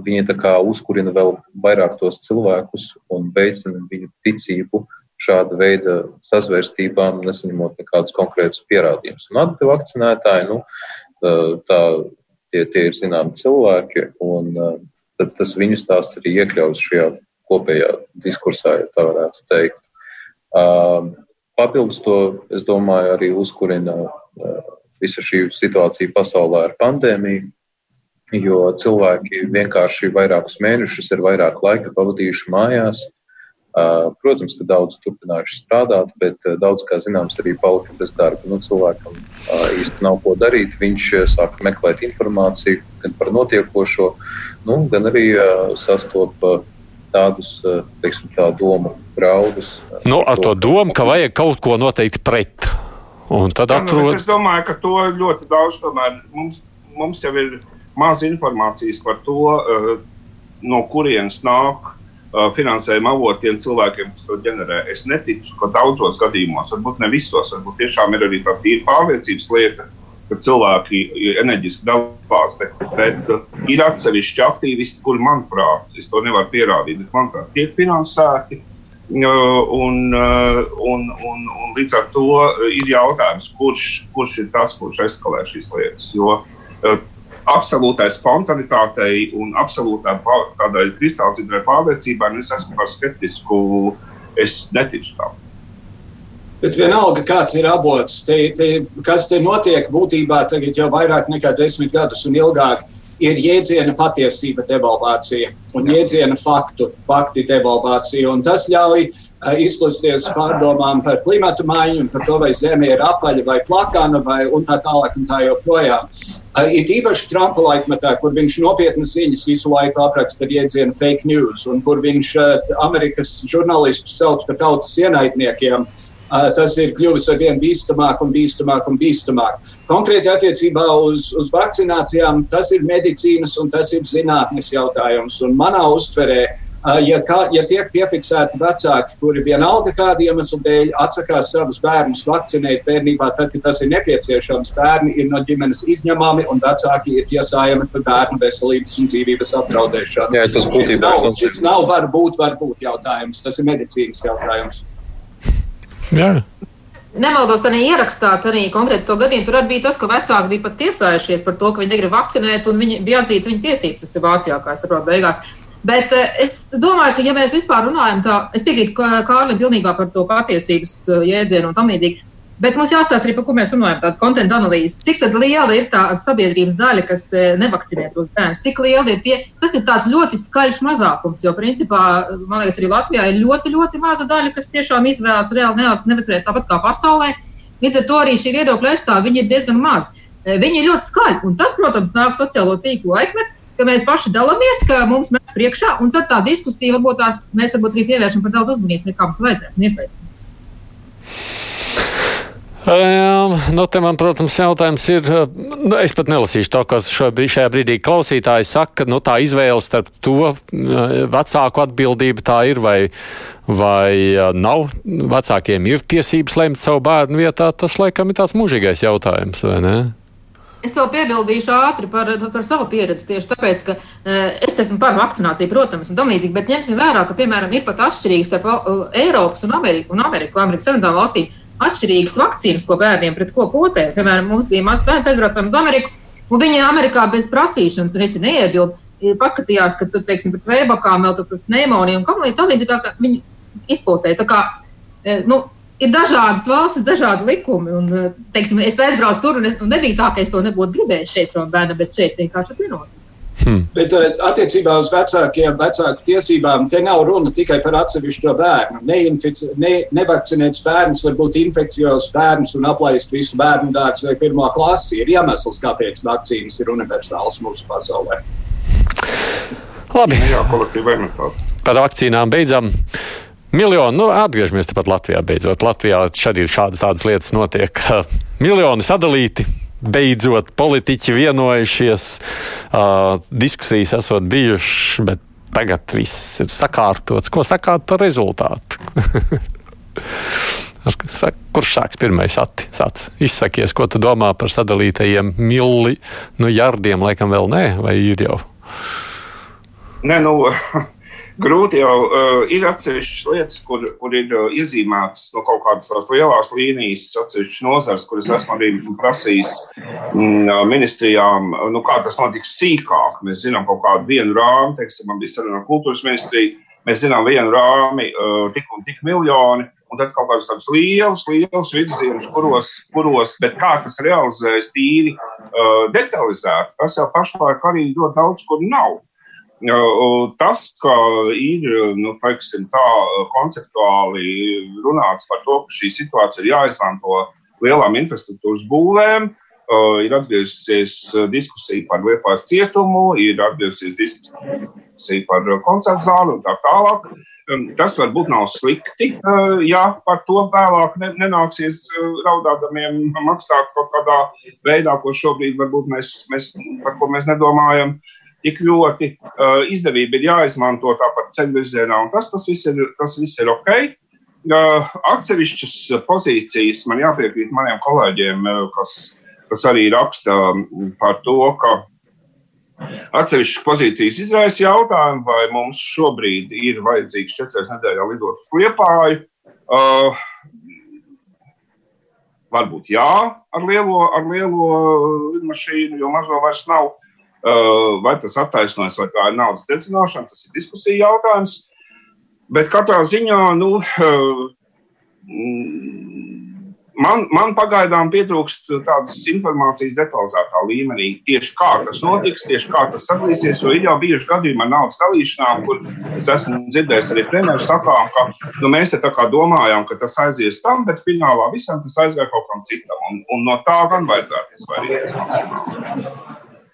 viņi tā kā uzkurina vēl vairāk tos cilvēkus un veicina viņu ticību šāda veida sazvērstībām, nesaņemot nekādus konkrētus pierādījumus. Un antivakcinētāji, nu, tā, tie, tie ir zināmi cilvēki, un tad tas viņu stāsts arī iekļauts šajā kopējā diskursā, ja tā varētu teikt. Papildus to, es domāju, arī uzkurina visa šī situācija pasaulē ar pandēmiju, jo cilvēki vienkārši vairākus mēnešus ir vairāk laika pavadījuši mājās. Protams, ka daudz turpinājuši strādāt, bet daudz, kā zināms, arī palika bez darba. Nu, cilvēkam īsti nav ko darīt. Viņš sāk meklēt informāciju gan par notiekošo, nu, gan arī sastopa tādus, teiksim, tā domu graudus. Nu, ar to domu, ka vajag kaut ko noteikti pret. Un tad atrod... Jā, nu, es domāju, ka to ļoti daudz tomēr mums, mums jau ir maz informācijas par to, no kurienes nāk finansējuma avotiem cilvēkiem, kas to ģenerē. Es neticu, ka daudzos gadījumos, varbūt ne visos, varbūt tiešām ir arī tā tīra pārliecības lieta, ka cilvēki enerģiski dalās, bet, bet ir atsevišķi aktīvisti, kuri, manuprāt, es to nevaru pierādīt, bet, manuprāt, tiek finansēti. Un, un, un, un līdz ar to ir jautājums, kurš, kurš ir tas, kurš eskalē šīs lietas. Jo absolūtai spontanitātei un absolūtai tādai kristālcidrai pārliecībai, es esmu par skeptisku, es neticu tam. Bet vienalga, kāds ir avots, te, te, kas te notiek būtībā tagad jau vairāk nekā desmit gadus un ilgāk, ir jēdziena patiesība devalvācija un jēdziena faktu, fakti devalvācija. Un tas ļauj uh, izplasties pārdomām par klimatu maiņu par to, vai Zeme ir apaļa vai plakana vai tā tālāk un tā joprojām. Uh, it īpaši Trumpa laikmetā, kur viņš nopietnas ziņas visu laiku apraksta ar jēdzienu fake news, un kur viņš uh, Amerikas žurnālistus sauc par tautas ienaidniekiem, uh, tas ir kļuvis ar vien bīstamāk un bīstamāk un bīstamāk. Konkrēti attiecībā uz, uz vakcinācijām tas ir medicīnas un tas ir zinātnes jautājums. Un manā uztverē uh, Ja, kā, ja tiek piefiksēti vecāki, kuri vienalga kādu iemeslu dēļ atsakās savus bērnus vakcinēt bērnībā, tad, kad tas ir nepieciešams, bērni ir no ģimenes izņemami un vecāki ir tiesājami par bērnu veselības un dzīvības apdraudēšanu. Jā, tas būtībā nav, nav varbūt, varbūt jautājums, tas ir medicīnas jautājums. Jā. Nemaldos, tad ierakstā arī konkrēti to gadījumu. Tur arī bija tas, ka vecāki bija pat tiesājušies par to, ka viņi negrib vakcinēt, un viņi bija atzīts viņa tiesības. Tas ir Vācijā, kā es saprotu, beigās. Bet uh, es domāju, ka, ja mēs vispār runājam tā, es piekrītu Kārlim pilnībā par to patiesības uh, jēdzienu un tam līdzīgi. Bet mums jāstāsta arī par ko mēs runājam, tāda konta analīze. Cik liela ir tā sabiedrības daļa, kas uh, nevakcinē tos bērnus? Cik liela ir tie, tas ir tāds ļoti skaļš mazākums, jo principā, man liekas, arī Latvijā ir ļoti, ļoti maza daļa, kas tiešām izvēlas reāli nevakcinēt tāpat kā pasaulē. Līdz ar to arī šī viedokļa aizstāvja ir diezgan maz. Viņi ir ļoti skaļi. Un tad, protams, nāk sociālo tīklu laikmets, ka mēs paši dalāmies, ka mums met priekšā, un tad tā diskusija varbūt tās mēs varbūt arī pievēršam par daudz uzmanības, nekā mums vajadzētu iesaistīt. Um, nu, te man, protams, jautājums ir, nu, es pat nelasīšu to, ko šajā brīdī klausītāji saka, nu, tā izvēle starp to vecāku atbildību tā ir vai, vai nav. Vecākiem ir tiesības lemt savu bērnu vietā, tas laikam ir tāds mūžīgais jautājums, vai ne? Es vēl piebildīšu ātri par, par savu pieredzi tieši tāpēc, ka es esmu par vakcināciju, protams, un tam līdzīgi, bet ņemsim vērā, ka, piemēram, ir pat atšķirīgas starp Eiropas un Ameriku un Ameriku, Amerikas Savienotām valstīm atšķirīgas vakcīnas, ko bērniem pret ko potē. Piemēram, mums bija mazs bērns, aizbraucām uz Ameriku, un viņi Amerikā bez prasīšanas, un es neiebildu, paskatījās, ka tur, teiksim, pret vēbakām, vēl tur pret pneimoniju un kam līdzīgi, tā viņi izpotēja. Tā kā, nu, ir dažādas valstis, dažādi likumi. Un, eh, teiksim, es aizbraucu tur, un, es, un nebija tā, ka es to nebūtu gribējis šeit savam bērnam, bet šeit vienkārši tas nenotiek. Hmm. Bet uh, attiecībā uz vecākiem, vecāku tiesībām, te nav runa tikai par atsevišķo bērnu. Neinfic, ne, nevakcinēts bērns var būt infekcijos bērns un aplaist visu bērnu dārzu vai pirmo klasi. Ir iemesls, kāpēc vakcīnas ir universālas mūsu pasaulē. Labi. Jā, kolektīva imunitāte. Par vakcīnām beidzam. Miljoni, nu, atgriežamies tepat Latvijā beidzot. Latvijā šeit ir šādas tādas lietas notiek. <laughs> Miljoni sadalīti, beidzot politiķi vienojušies, uh, diskusijas esot bijušas, bet tagad viss ir sakārtots. Ko sakāt par rezultātu? <laughs> Kurš sāks pirmais? Ati, sāc, izsakies, ko tu domā par sadalītajiem milli, nu, jardiem, laikam vēl nē, vai ir jau? Nē, nu, Grūti jau uh, ir atsevišķas lietas, kur, kur ir uh, iezīmētas no kaut kādas tās lielās līnijas, atsevišķas nozars, kuras esmu arī prasījis mm, uh, ministrijām, nu, kā tas notiks sīkāk. Mēs zinām kaut kādu vienu rāmu, teiksim, man bija saruna ar kultūras ministriju, mēs zinām vienu rāmi, uh, tik un tik miljoni. Un tad kaut kādas tādas lielas, lielas virzienus, kuros, kuros, bet kā tas realizējas tīri uh, detalizēti, tas jau pašlaik arī ļoti daudz kur nav. Tas, ka ir nu, teiksim, tā, konceptuāli runāts par to, ka šī situācija ir jāizmanto lielām infrastruktūras būvēm, ir atgriezusies diskusija par Lietuvas cietumu, ir atgriezusies diskusija par koncertu zāli un tā tālāk. Tas varbūt nav slikti, ja par to vēlāk nenāksies raudādamiem maksāt kaut kādā veidā, ko šobrīd varbūt mēs, mēs, par ko mēs nedomājam. Tik ļoti uh, izdevība ir jāizmanto tāpat ceļvirzienā, un tas, tas, viss ir, tas viss ir ok. Uh, atsevišķas pozīcijas man jāpiekrīt maniem kolēģiem, uh, kas, kas arī raksta par to, ka atsevišķas pozīcijas izraisa jautājumu, vai mums šobrīd ir vajadzīgs četras nedēļā lidot uz Liepāju. Uh, varbūt jā, ar lielo, ar lielo lidmašīnu, jo mazo vairs nav. Uh, vai tas attaisnojas, vai tā ir naudas dedzināšana, tas ir diskusija jautājums. Bet katrā ziņā, nu, uh, Man, man pagaidām pietrūkst tādas informācijas detalizētā līmenī, tieši kā tas notiks, tieši kā tas sadalīsies. Jo ir jau bijuši gadījumi ar naudas dalīšanām, kur es esmu dzirdējis arī premjeras sakām, ka nu, mēs te tā kā domājām, ka tas aizies tam, bet finālā visam tas aizgāja kaut kam citam. Un, un no tā gan vajadzētu izvairīties maksimāli.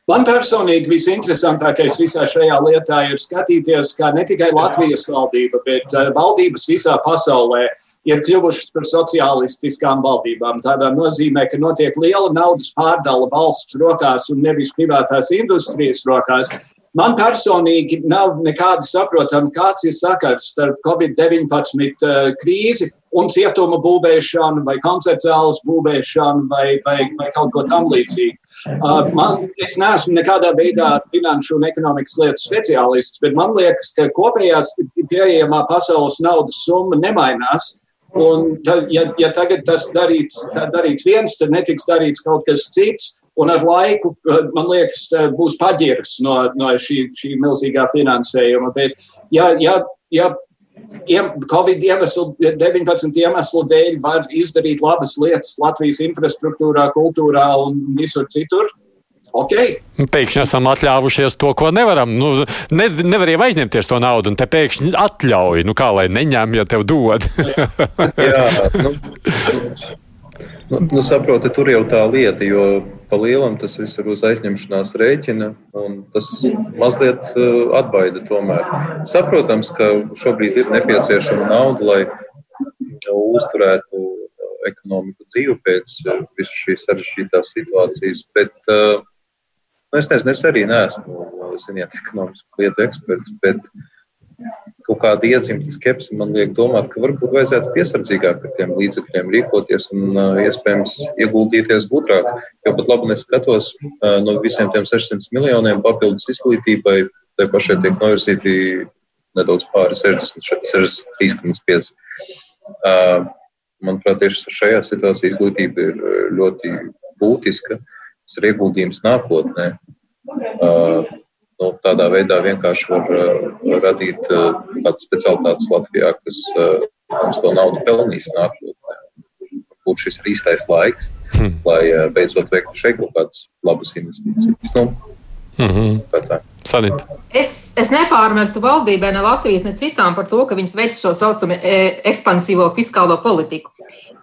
Man personīgi visinteresantākais visā šajā lietā ir skatīties, kā ne tikai Latvijas valdība, bet uh, valdības visā pasaulē ir kļuvušas par sociālistiskām valdībām. Tādā nozīmē, ka notiek liela naudas pārdala valsts rokās un nevis privātās industrijas rokās. Man personīgi nav nekāda saprotama, kāds ir sakars starp Covid-19 uh, krīzi un cietuma būvēšanu, vai koncertu zāles būvēšanu, vai, vai, vai kaut ko tamlīdzīgu. Uh, man, es neesmu nekādā veidā finanšu un ekonomikas lietu speciālists, bet man liekas, ka kopējās pieejamā pasaules naudas summa nemainās. Un, ja, ja tagad tas darīts, darīts viens, tad netiks darīts kaut kas cits. Un ar laiku, man liekas, būs paģirs no, no šī, šī milzīgā finansējuma. Bet, ja, ja, ja Covid iemeslu, 19 iemeslu dēļ var izdarīt labas lietas Latvijas infrastruktūrā, kultūrā un visur citur, Okay. Pēkšņi esam atļāvušies to, ko nevaram. Nu, ne, nevar jau aizņemties to naudu, un te pēkšņi atļauj. Nu, kā lai neņem, ja tev dod? Jā, <laughs> nu, Nu, nu, saproti, tur jau tā lieta, jo pa lielam tas viss ir uz aizņemšanās rēķina, un tas mazliet uh, atbaida tomēr. Saprotams, ka šobrīd ir nepieciešama nauda, lai uzturētu ekonomiku dzīvi pēc uh, visu šīs sarežģītās situācijas, bet uh, nu, es nezinu, es arī neesmu, ziniet, <laughs> ekonomisku lietu eksperts, bet uh, kaut kāda iedzimta skepse man liek domāt, ka varbūt vajadzētu piesardzīgāk ar tiem līdzekļiem rīkoties un iespējams ieguldīties gudrāk. Jo pat labi neskatos no visiem tiem 600 miljoniem papildus izglītībai, tai pašai tiek novirzīti nedaudz pāri 60, 63,5. Uh, manuprāt, tieši šajā situācijā izglītība ir ļoti būtiska. Tas ir ieguldījums nākotnē. Uh, nu, tādā veidā vienkārši var uh, radīt uh, kādas specialitātes Latvijā, kas uh, mums to naudu pelnīs nākotnē. Būtu šis ir īstais laiks, hmm. lai uh, beidzot veiktu šeit kaut kādas labas investīcijas. Nu, mm -hmm. Sanita. Es, es nepārmestu valdībai, ne Latvijas, ne citām par to, ka viņas veic šo saucamo e, ekspansīvo fiskālo politiku.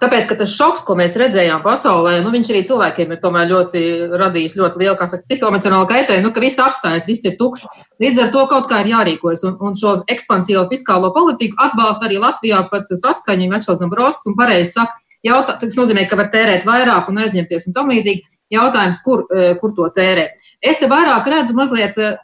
Tāpēc, ka tas šoks, ko mēs redzējām pasaulē, nu, viņš arī cilvēkiem ir ļoti radījis ļoti lielu saka, psihoemocionālu kaitējumu, nu, ka viss apstājas, viss ir tukšs. Līdz ar to kaut kā ir jārīkojas. Un, un šo ekspansīvo fiskālo politiku atbalsta arī Latvijā pat saskaņa Večels Dombrovskis un pareizi saka, jautā, tas nozīmē, ka var tērēt vairāk un aizņemties un tam līdzīgi. Jautājums, kur, e, kur to tērē. Es te vairāk redzu mazliet uh,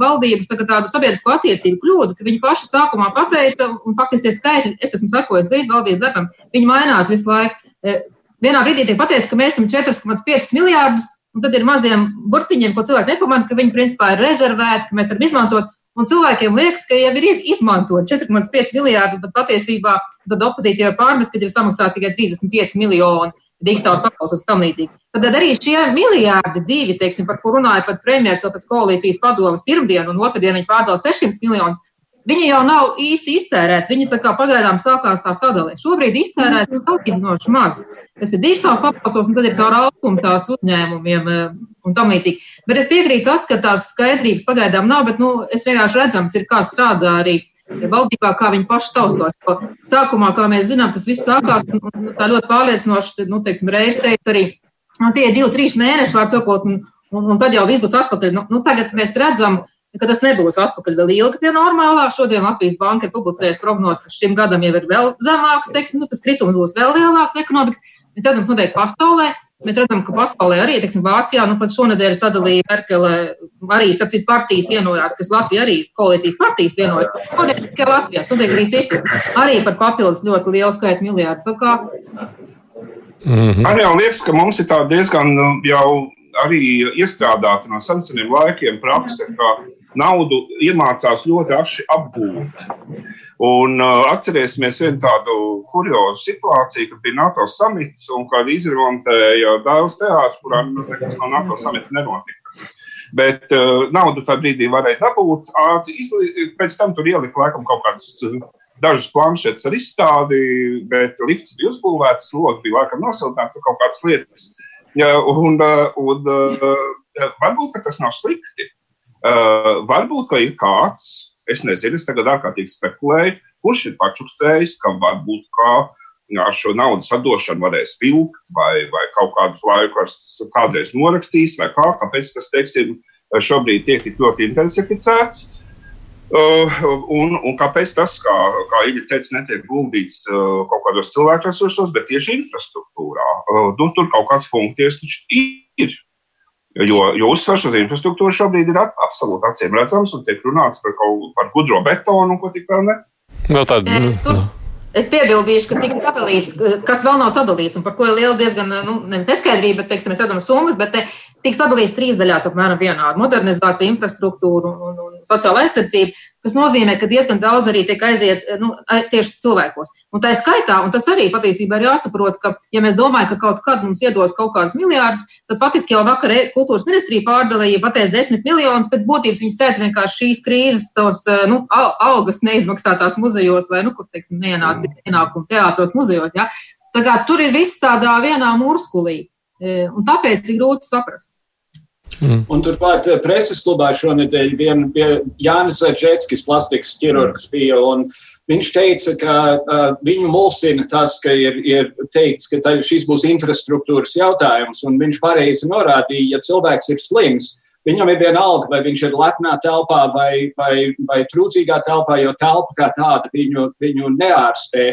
valdības tā, tādu sabiedrisko attiecību kļūdu, ka viņi paši sākumā pateica, un faktiski tie skaitļi, es esmu sakojis līdz valdības darbam, viņi mainās visu laiku. Uh, vienā brīdī tiek pateikts, ka mēs esam 4,5 miljārdus, un tad ir maziem burtiņiem, ko cilvēki nepamanā, ka viņi principā ir rezervēti, ka mēs varam izmantot. Un cilvēkiem liekas, ka jau ir izmantot 4,5 miljardi, bet patiesībā tad opozīcija pārmest, ka ir samaksāti tikai 35 miljoni dīkstāvs pabalstus un tam līdzīgi. Tad arī šie miljardi, divi, teiksim, par ko runāja pat premjeras vēl pēc koalīcijas padomas pirmdien un otrdien viņi pārdala 600 miljonus. Viņi jau nav īsti iztērēti. Viņi tā kā pagaidām sākās tā sadalē. Šobrīd iztērēti ir salīdzinoši maz. Tas ir dīkstāvs pabalstos, un tad ir caur alkumu tās uzņēmumiem eh, un tam līdzīgi. Bet es piekrītu tas, ka tās skaidrības pagaidām nav, bet nu, es vienkārši redzams, ir kā strādā arī valdībā, kā viņi paši taustos. Sākumā, kā mēs zinām, tas viss sākās un, un tā ļoti pārliecinoši, nu, teiksim, reizes teikt arī, nu, tie ir divi, trīs mēneši, var sakot, un, un, un tad jau viss būs atpakaļ. Nu, nu, tagad mēs redzam, ka tas nebūs atpakaļ vēl ilgi pie normālā. Šodien Latvijas banka ir publicējusi prognozes, ka šim gadam jau ir vēl zemāks, teiksim, nu, tas kritums būs vēl lielāks ekonomikas. Mēs redzam, kas notiek pasaulē. Mēs redzam, ka pasaulē arī, teiksim, Vācijā, nu pat šonadēļ sadalīja Merkele, arī, starp citu, partijas vienojās, kas Latvija arī koalīcijas partijas vienojās. Šodien tikai Latvijā, šodien arī citur. Arī par papildus ļoti lielu skaitu miljārdu. Tā kā Mm -hmm. Man jau liekas, ka mums ir diezgan nu, jau arī iestrādāta no seniem laikiem prakse, ka naudu iemācās ļoti aši apgūt. Un uh, atcerēsimies vienu tādu kuriozu situāciju, kad bija NATO samits un kad izremontēja Dāvidas teātris, kurā nemaz nekas no NATO samita nenotika. Bet uh, naudu tajā brīdī varēja dabūt. Ātri, izli, pēc tam tur ielika laikam kaut kādas dažas planšetes ar izstādi, bet lifts bija uzbūvēts, logs bija laikam nosiltināts, tur kaut kādas lietas. Ja, un, un, varbūt tas nav slikti. Varbūt, ka ir kāds, es nezinu, es tagad ārkārtīgi spekulēju, kurš ir pačukstējis, ka varbūt kā ar šo naudas atdošanu varēs vilkt, vai, vai kaut kādu laiku kādreiz norakstīs, vai kā, kāpēc tas, teiksim, šobrīd tiek tik ļoti intensificēts. Uh, un, un kāpēc tas, kā, kā Ilija teica, netiek guldīts uh, kaut kādos cilvēku resursos, bet tieši infrastruktūrā? Uh, nu, tur kaut kāds funkcijas taču ir. Jo, jo uzsvars uz infrastruktūru šobrīd ir absolūti acīm redzams un tiek runāts par, kaut, par gudro betonu un ko tik vēl ne. No tad, e, tur, Es piebildīšu, ka tiks sadalīts, kas vēl nav sadalīts, un par ko ir liela diezgan nu, neskaidrība, bet, teiksim, mēs redzam summas, bet te tiks sadalīts trīs daļās apmēram vienādi - modernizācija, infrastruktūra un, un, un sociāla aizsardzība kas nozīmē, ka diezgan daudz arī tiek aiziet nu, tieši cilvēkos. Un tā ir skaitā, un tas arī patiesībā ir jāsaprot, ka, ja mēs domājam, ka kaut kad mums iedos kaut kādus miljardus, tad patiesībā jau vakar kultūras ministrija pārdalīja pateicis desmit miljonus, pēc būtības viņi sēdz vienkārši šīs krīzes, tos nu, algas neizmaksātās muzejos vai, nu, kur, teiksim, neienāca ienākumu teātros muzejos. Ja? Tā kā tur ir viss tādā vienā murskulī, e, un tāpēc ir grūti saprast. Mm. Un turklāt eh, preses klubā šonadēļ bija Jānis Zvaigznes, plastikas ķirurgs. Bija, viņš teica, ka uh, viņu mulsina tas, ka ir, ir teikts, ka tā, šis būs infrastruktūras jautājums. Un viņš pareizi norādīja, ja cilvēks ir slims, Viņam ir vienalga, vai viņš ir lepnā telpā vai, vai, vai trūcīgā telpā, jo telpa kā tāda viņu, viņu neārstē.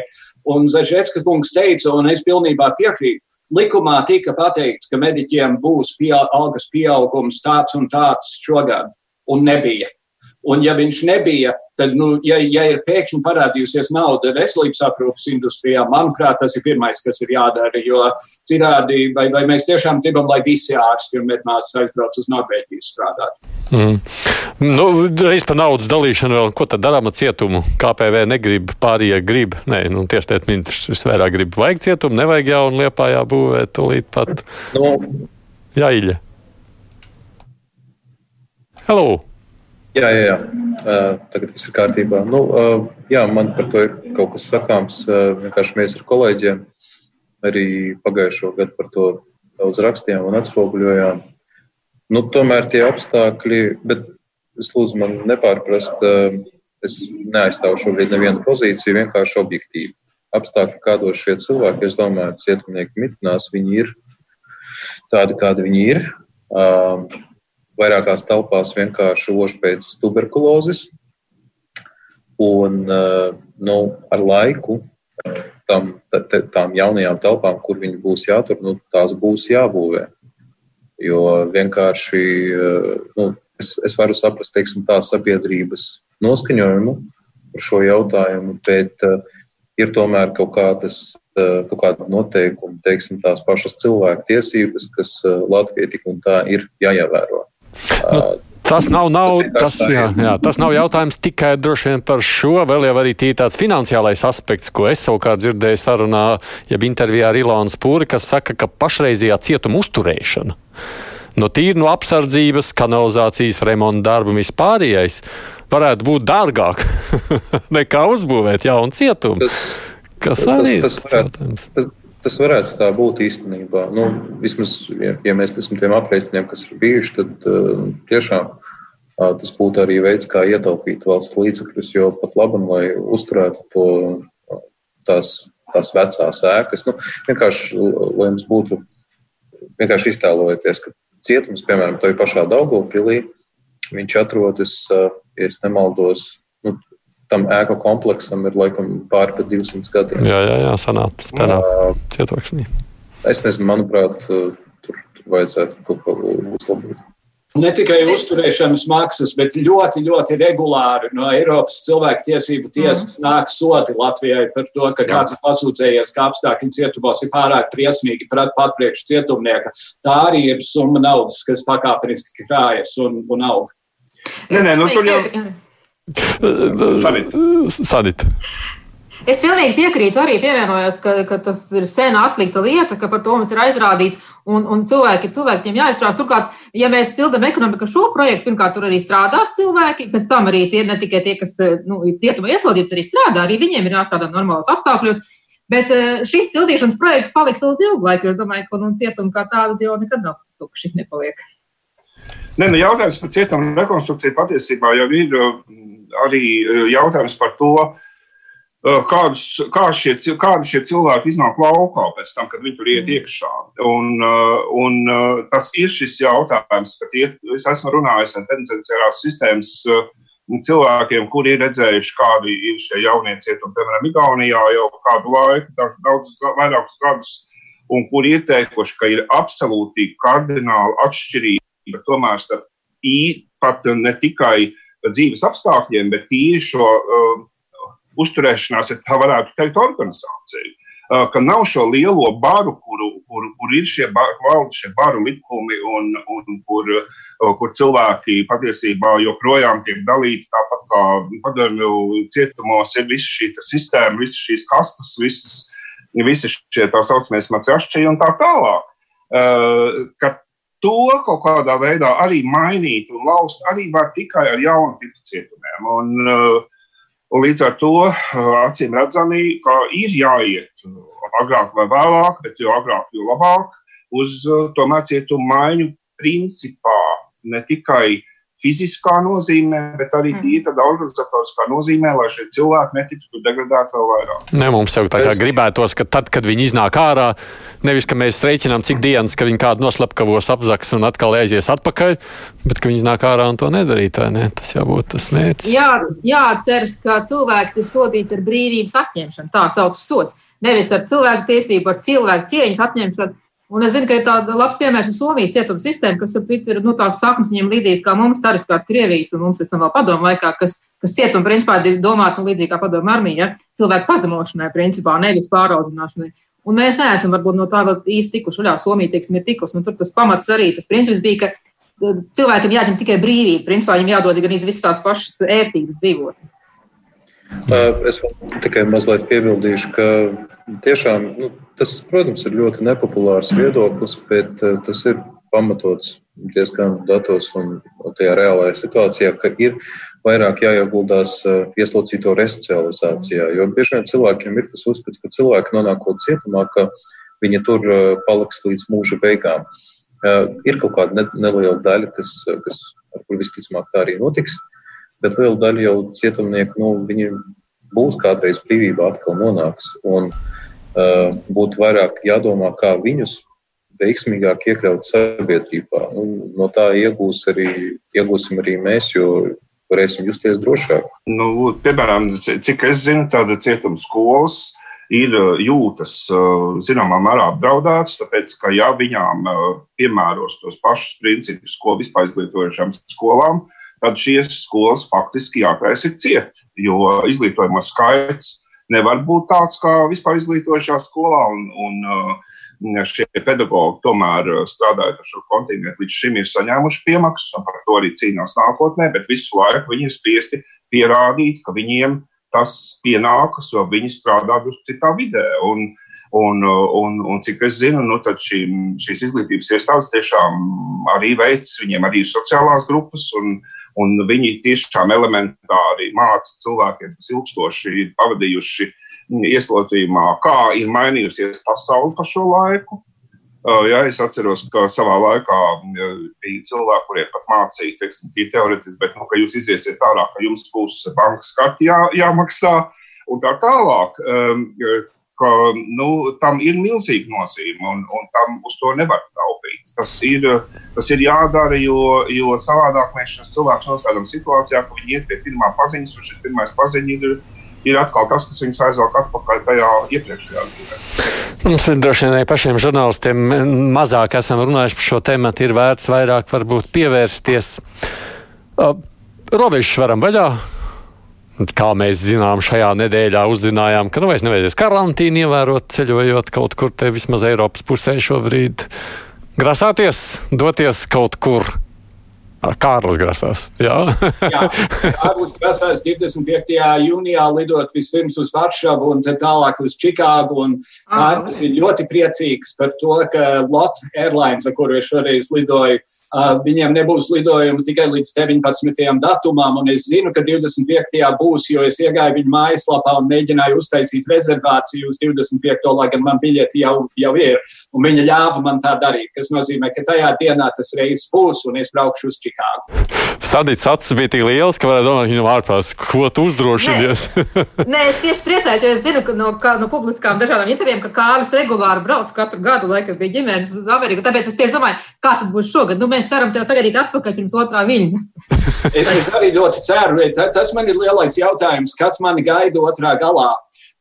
Un Zaļģēska kungs teica, un es pilnībā piekrītu, likumā tika pateikts, ka mediķiem būs pie, algas pieaugums tāds un tāds šogad, un nebija. Un ja viņš nebija, tad, nu, ja, ja ir pēkšņi parādījusies nauda veselības aprūpas industrijā, manuprāt, tas ir pirmais, kas ir jādara. Jo citādi, vai, vai mēs tiešām gribam, lai visi ārsti un medmāsas aizbrauc uz Norvēģiju strādāt? Mm. Nu, reiz par naudas dalīšanu vēl, ko tad darām ar cietumu? KPV negrib, pārējie grib. Nē, nu, tieši tiet ministrs visvairāk grib. Vajag cietumu, nevajag jaunu liepā jābūvēt tūlīt pat. No. Jāiļa. Hello! Jā, jā, jā. Tagad viss ir kārtībā. Nu, jā, man par to ir kaut kas sakāms. Vienkārši mēs ar kolēģiem arī pagājušo gadu par to daudz rakstījām un atspoguļojām. Nu, tomēr tie apstākļi, bet es lūdzu man nepārprast, es neaizstāvu šobrīd nevienu pozīciju, vienkārši objektīvi. Apstākļi, kādos šie cilvēki, es domāju, cietumnieki mitnās, viņi ir tādi, kādi viņi ir. Vairākās telpās vienkārši ož pēc tuberkulozes. Un eh, nu, ar laiku tam, t, tām jaunajām telpām, kur viņi būs jātur, nu, tās būs jābūvē. Jo vienkārši eh, nu, es, es varu saprast teiksim, tā sabiedrības noskaņojumu par šo jautājumu, bet uh, ir tomēr kaut kādas kaut kāda noteikuma, teiksim, tās pašas cilvēku tiesības, kas Latvijai tik un tā ir jāievēro. Nu, tas nav, nav, tas, jā, jā, tas nav jautājums tikai par šo. Vēl jau arī tāds finansiālais aspekts, ko es savukārt dzirdēju sarunā, jeb intervijā ar Ilānu Spūri, kas saka, ka pašreizējā cietuma uzturēšana, no tīri no apsardzības, kanalizācijas, remonta darbu un vispārējais, varētu būt dārgāk <laughs> nekā uzbūvēt jaunu cietumu. Tas, kas arī tas, tas ir jautājums. Tas, Tas varētu tā būt īstenībā. Nu, vismaz, ja, ja mēs esam tiem aprēķiniem, kas ir bijuši, tad uh, tiešām uh, tas būtu arī veids, kā ietaupīt valsts līdzekļus, jo pat labi, lai uzturētu to, tās, tās vecās ēkas, nu, vienkārši, lai mums būtu vienkārši iztēlojieties, ka cietums, piemēram, tajā pašā Daugopilī, viņš atrodas, ja es nemaldos, tam ēku kompleksam ir laikam pāri pa 200 gadiem. Jā, jā, jā sanāca uh, cietoksnī. es nezinu, manuprāt, tur, tur vajadzētu kaut ko uzlabot. Ne tikai uzturēšanas maksas, bet ļoti, ļoti regulāri no Eiropas cilvēktiesību tiesas mm. nāk sodi Latvijai par to, ka kāds ir pasūdzējies, ka apstākļi cietumos ir pārāk briesmīgi pat priekš cietumnieka. Tā arī ir summa naudas, kas pakāpeniski krājas un, un aug. Nē, nē, nu tur jau. Sanit. Sanit. Es pilnīgi piekrītu, arī pievienojos, ka, ka tas ir sen atlikta lieta, ka par to mums ir aizrādīts, un, un cilvēki ir cilvēkiem jāizstrāst. Turklāt, ja mēs sildām ekonomiku šo projektu, pirmkārt, tur arī strādās cilvēki, pēc tam arī tie ne tikai tie, kas nu, ir cietuma ieslodzīti, arī strādā, arī viņiem ir jāstrādā normālos apstākļos. Bet eh, šis sildīšanas projekts paliks vēl ilgu laiku, jo es domāju, ka nu, cietuma kā tāda jau nekad nav tukši nepaliek. Ne, nu, jautājums par cietumu rekonstrukciju patiesībā jau ir arī eh, jautājums par to, kādus, kā šie, kādi šie cilvēki iznāk laukā pēc tam, kad viņi tur iet iekšā. Un, un tas ir šis jautājums, ka tie, es esmu runājis ar penitenciārās sistēmas cilvēkiem, kuri ir redzējuši, kādi ir šie jaunie cietumi, piemēram, Igaunijā jau kādu laiku, daudz, daudz vairākus gadus, un kuri ir teikuši, ka ir absolūti kardināli atšķirība tomēr starp pat ne tikai dzīves apstākļiem, bet tīri šo uh, uzturēšanās, ja tā varētu teikt, organizācija. Uh, ka nav šo lielo baru, kuru, kur, kur ir šie valdi, šie baru likumi, un, un kur, uh, kur cilvēki patiesībā joprojām tiek dalīti. Tāpat kā padomju cietumos ir visa šī sistēma, visas šīs kastes, visas, visi šie tā saucamie matrašķi un tā tālāk. Uh, to kaut kādā veidā arī mainīt un laust arī var tikai ar jaunu tipu cietumiem. Un, uh, līdz ar to acīm redzami, ka ir jāiet agrāk vai vēlāk, bet jo agrāk, jo labāk uz tomēr cietumu maiņu principā ne tikai fiziskā nozīmē, bet arī mm. tādā organizatoriskā nozīmē, lai šie cilvēki netiktu degradēti vēl vairāk. Ne, mums jau tā kā es... gribētos, ka tad, kad viņi iznāk ārā, nevis ka mēs rēķinām, cik dienas, ka viņi kādu noslepkavos apzaks un atkal aizies atpakaļ, bet ka viņi iznāk ārā un to nedarīt, vai ne? Tas jābūt tas mērķis. Jā, jāatceras, ka cilvēks ir sodīts ar brīvības atņemšanu, tā sauc sots. Nevis ar cilvēku tiesību, ar cilvēku cieņas atņemšanu Un es zinu, ka ir tāda labs piemērs Somijas cietuma sistēma, kas, ap citu, ir nu, tās saknes viņiem līdzīgas kā mums, cariskās Krievijas, un mums esam vēl padomu laikā, kas, kas cietuma principā ir domāta nu, līdzīgi kā padomu armija, ja? cilvēku pazemošanai, principā, nevis pāraudzināšanai. Un mēs neesam varbūt no tā vēl īsti tikuši, jā, Somija, teiksim, ir tikusi. Nu, tur tas pamats arī, tas princips bija, ka uh, cilvēkiem jāņem tikai brīvība, principā viņiem jādod gan visas tās pašas ērtības dzīvot. Es tikai mazliet piebildīšu, ka tiešām nu, tas, protams, ir ļoti nepopulārs viedoklis, bet tas ir pamatots diezgan datos un tajā reālajā situācijā, ka ir vairāk jāieguldās ieslodzīto resocializācijā. Jo bieži vien cilvēkiem ir tas uzskats, ka cilvēki nonākot cietumā, ka viņi tur paliks līdz mūža beigām. Ir kaut kāda neliela daļa, kas, kas ar kur visticamāk tā arī notiks. Bet liela daļa jau cietumnieku, nu, viņi būs kādreiz brīvībā atkal nonāks. Un uh, būtu vairāk jādomā, kā viņus veiksmīgāk iekļaut sabiedrībā. Nu, no tā iegūs arī, iegūsim arī mēs, jo varēsim justies drošāk. Nu, piemēram, cik es zinu, tāda cietuma skolas ir uh, jūtas uh, zināmā mērā apdraudētas, tāpēc, ka ja viņām uh, piemēros tos pašus principus, ko vispār izglītojušām skolām, tad šīs skolas faktiski jātaisa ciet, jo izglītojuma skaits nevar būt tāds kā vispār izglītošā skolā. Un, un, uh, šie pedagoģi tomēr uh, strādājot ar šo kontingentu, līdz šim ir saņēmuši piemaksas, un par to arī cīnās nākotnē, bet visu laiku viņi ir spiesti pierādīt, ka viņiem tas pienākas, jo viņi strādā citā vidē. Un, Un, un, un cik es zinu, nu, šī, šīs izglītības iestādes tiešām arī veids, viņiem arī ir sociālās grupas, un, Un viņi tiešām elementāri māca cilvēkiem, kas ilgstoši pavadījuši ieslodzījumā, kā ir mainījusies pasaule pa šo laiku. Jā, es atceros, ka savā laikā bija cilvēki, kuriem pat mācīja, teiksim, tie teorētiski, bet, nu, ka jūs iziesiet ārā, ka jums būs bankas karti jā, jāmaksā un tā tālāk ka nu, tam ir milzīga nozīme un, un tam uz to nevar taupīt. Tas ir, tas ir jādara, jo, jo savādāk mēs šos cilvēkus nostādām situācijā, ka viņi iet pie pirmā paziņas, un šis pirmais paziņa ir, ir atkal tas, kas viņus aizvelk atpakaļ tajā iepriekšējā dzīvē. Mums ir droši vien pašiem žurnālistiem mazāk esam runājuši par šo tēmu, ir vērts vairāk varbūt pievērsties. Uh, robežas varam vaļā. Kā mēs zinām, šajā nedēļā uzzinājām, ka nu vairs nevajadzēs karantīnu ievērot, ceļojot kaut kur te vismaz Eiropas pusē šobrīd. Grasāties, doties kaut kur Kārlis grasās. Jā, <laughs> Jā Kārlis grasās 25. jūnijā lidot vispirms uz Varšavu un tālāk uz Čikāgu. Kārlis ir ļoti priecīgs par to, ka Lot Airlines, ar kuru es šoreiz lidoju, viņiem nebūs lidojumi tikai līdz 19. datumam. Un es zinu, ka 25. būs, jo es iegāju viņu mājaslapā un mēģināju uztaisīt rezervāciju uz 25. lai gan man biļeti jau, jau ir. Un viņa ļāva man tā darīt, kas nozīmē, ka tajā dienā tas reizes būs un es braukšu uz Čikāgu. Čikāgu. Sadīts acis bija tik liels, ka varētu domāt, viņam ārpus, ko tu uzdrošinies. Nē, Nē es tieši priecājos, jo es zinu no, kā, no publiskām dažādām intervijām, ka Kārlis regulāri brauc katru gadu, lai bija ģimenes uz Ameriku. Tāpēc es tieši domāju, kā tad būs šogad. Nu, mēs ceram tev sagaidīt atpakaļ pirms otrā viļņa. es, es arī ļoti ceru, tas man ir lielais jautājums, kas mani gaida otrā galā.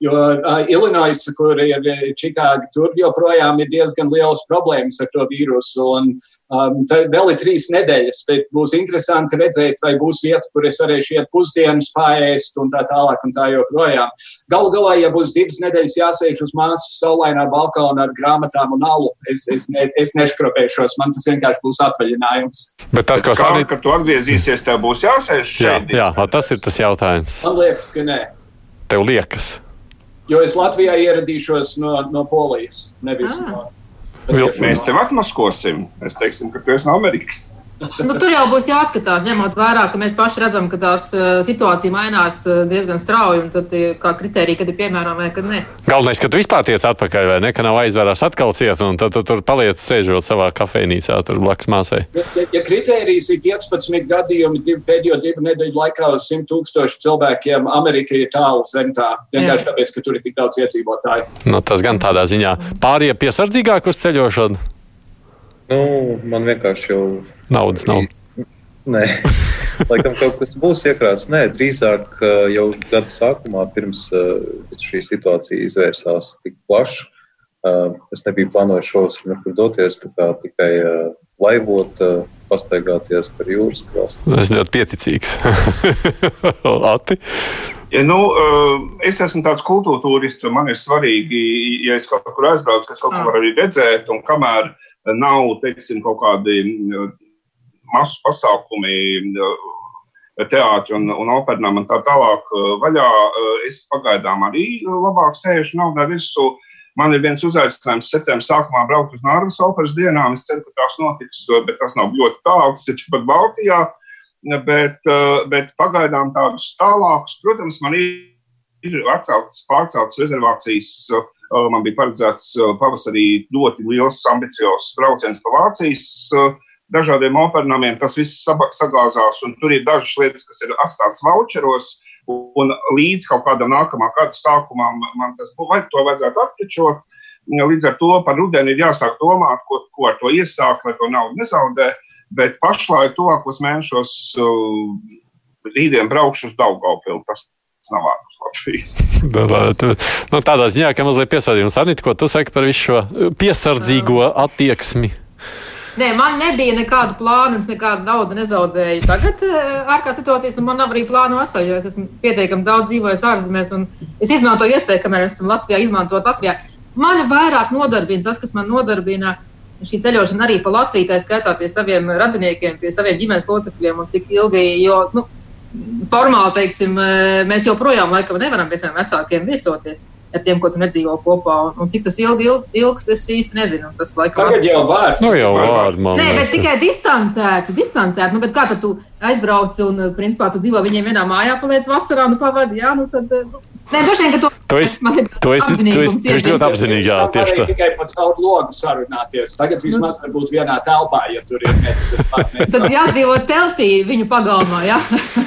Jo uh, Illinois, kur ir Čikāga, tur joprojām ir diezgan liels problēmas ar to vīrusu. Un, um, vēl ir trīs nedēļas, bet būs interesanti redzēt, vai būs vieta, kur es varēšu iet pusdienas, pāriest un tā tālāk. Un tā joprojām. Galu galā, ja būs divas nedēļas jāsēž uz māsas saulainā balkonā ar grāmatām un alu, es, es, ne, es neškropēšos. Man tas vienkārši būs atvaļinājums. Bet tas, kas manī... kad tu atgriezīsies, tev būs jāsēž šeit. Jā, jā, tas ir tas jautājums. Man liekas, ka nē. Tev liekas. Jo es Latvijā ieradīšos no, no Polijas, nevis ah. no. Mēs tev atmaskosim. Mēs teiksim, ka tu esi no Amerikas. Nu, tur jau būs jāskatās, ņemot vērā, ka mēs paši redzam, ka tās uh, situācija mainās uh, diezgan strauji. Tad, kā kriterija, kad ir piemērama vai kad nē. Galvenais, ka tu vispār tiec atpakaļ, vai ne? Ka nav aizvērās atkal ciet, un tad tu tur paliec sēžot savā kafejnīcā, tur blakus māsai. Ja, ja, kriterijs ir 15 gadījumi div, pēdējo divu nedēļu laikā uz 100 tūkstošu cilvēkiem, Amerika ir tālu zem tā. Vienkārši tāpēc, ka tur ir tik daudz iedzīvotāju. Nu, tas gan tādā ziņā. Pārējie piesardzīgāk uz ceļošanu. Nu, man vienkārši jau naudas nav. Nē, <laughs> laikam kaut kas būs iekrāts. Nē, drīzāk jau gada sākumā, pirms šī situācija izvērsās tik plaši, es nebiju plānojis šovasar nekur doties, tikai laivot, pastaigāties par jūras krastu. Es ļoti pieticīgs. <laughs> Ati? Ja, nu, es esmu tāds kultūra turists, un man ir svarīgi, ja es kaut kur aizbraucu, kas kaut ko var arī redzēt, un kamēr nav, teiksim, kaut kādi masu pasākumi, teātris un, un operām un tā tālāk vaļā. Es pagaidām arī labāk sēžu naudā virsū. Man ir viens uzaicinājums septembrī sākumā braukt uz Nārvas operas dienām. Es ceru, ka tās notiks, bet tas nav ļoti tālu, tas ir pat Baltijā. Bet, bet pagaidām tādus tālākus, protams, man ir atceltas, pārceltas rezervācijas. Man bija paredzēts pavasarī ļoti liels, ambiciozs brauciens pa Vācijas dažādiem operācijiem tas viss sagāzās, un tur ir dažas lietas, kas ir atstātas voucheros. Un līdz kaut kādam nākamā gada sākumam man tas būtu, to vajadzētu atpečot. Līdz ar to par rudeni ir jāsāk domāt, ko, ko ar to iesākt, lai to naudu nezaudē. Bet pašlaik, tuvākos mēnešos, rītdien braukšu uz Daugaupili. Tas nav ārpus Latvijas. nu, tādā ziņā, ka mazliet piesardzīgs. Anita, ko tu saki par visu šo piesardzīgo attieksmi? Nē, man nebija nekādu plānu, es nekādu naudu nezaudēju. Tagad eh, ārkārtas situācijas, un man nav arī plānu vasarā, jo es esmu pietiekami daudz dzīvojis ārzemēs, un es izmantoju iespēju, kamēr esmu Latvijā, izmantot Latvijā. Mani vairāk nodarbina tas, kas man nodarbina šī ceļošana arī pa Latviju, tā skaitā pie saviem radiniekiem, pie saviem ģimenes locekļiem, un cik ilgi, jo, nu, formāli, teiksim, eh, mēs joprojām laikam nevaram pie saviem vecākiem viecoties ar tiem, ko tu nedzīvo kopā. Un, un cik tas ilgi, ilgs, ilgs es īsti nezinu. Tas laikam Tagad jau var. Nu, jau var, man. Nē, bet tikai distancēti, distancēti. Nu, bet kā tad tu aizbrauc un, principā, tu dzīvo viņiem vienā mājā, paliec vasarā, nu, pavadi, jā, nu, tad. Nu, Nē, droši vien, ka to tu esi, tu esi, tu esi, tu esi ļoti apzinīgi. Jā, tieši tā. Tikai pa caur logu sarunāties. Tagad vismaz var būt vienā telpā, ja tur ir net. Tad jādzīvo teltī viņu pagalmā, jā.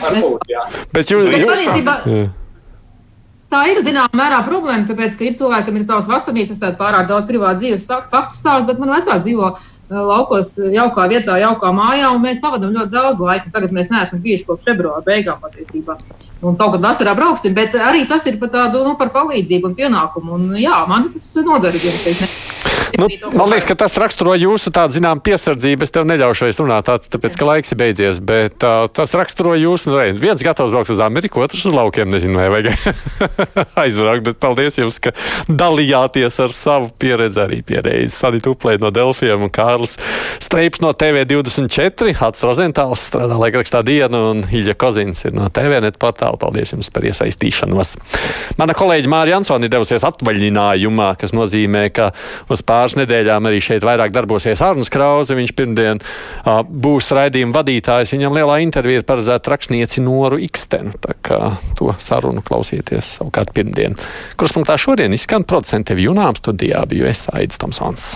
Varbūt, jā. Bet jūs, Bet patiesībā, Tā ir zināmā mērā problēma, tāpēc, ka ir cilvēki, kam ir savas vasarnīcas, tāda pārāk daudz privātu dzīves faktu stāstu, bet man vecāki dzīvo laukos, jaukā vietā, jaukā mājā, un mēs pavadām ļoti daudz laika. Tagad mēs neesam bijuši kopš februāra beigām patiesībā. Un kaut kad vasarā brauksim, bet arī tas ir par tādu nu, par palīdzību un pienākumu. Un, jā, man tas nodarbojas. Nu, man liekas, ka tas raksturo jūsu tādu zinām piesardzību. Es tev neļaušu vairs runāt, tā, tāpēc, ka laiks ir beidzies. Bet uh, tas raksturo jūsu, nu, viens gatavs braukt uz Ameriku, otrs uz laukiem. Nezinu, vai vajag <laughs> aizbraukt, bet paldies jums, ka dalījāties ar savu pieredzi arī pieredzi. Sanita Uplēda no Delfiem un Kārlis Streips no TV24, Hats Rozentāls strādā laikrakstā dienu un Ilja Kozins ir no TVNet portāla. Paldies jums par iesaistīšanos. Mana kolēģi Mārija Ansoni devusies atvaļinājumā, kas nozīmē, ka uz pāris nedēļām arī šeit vairāk darbosies Arnēs Krause. Viņš pirmdien uh, būs raidījuma vadītājs. Viņam lielā intervija ir paredzēta rakstnieci Noru Ikstenu. Tā kā to sarunu klausieties savukārt pirmdien. Kruspunktā šodien izskan producente Junām studijā biju es Aidis Tomsons.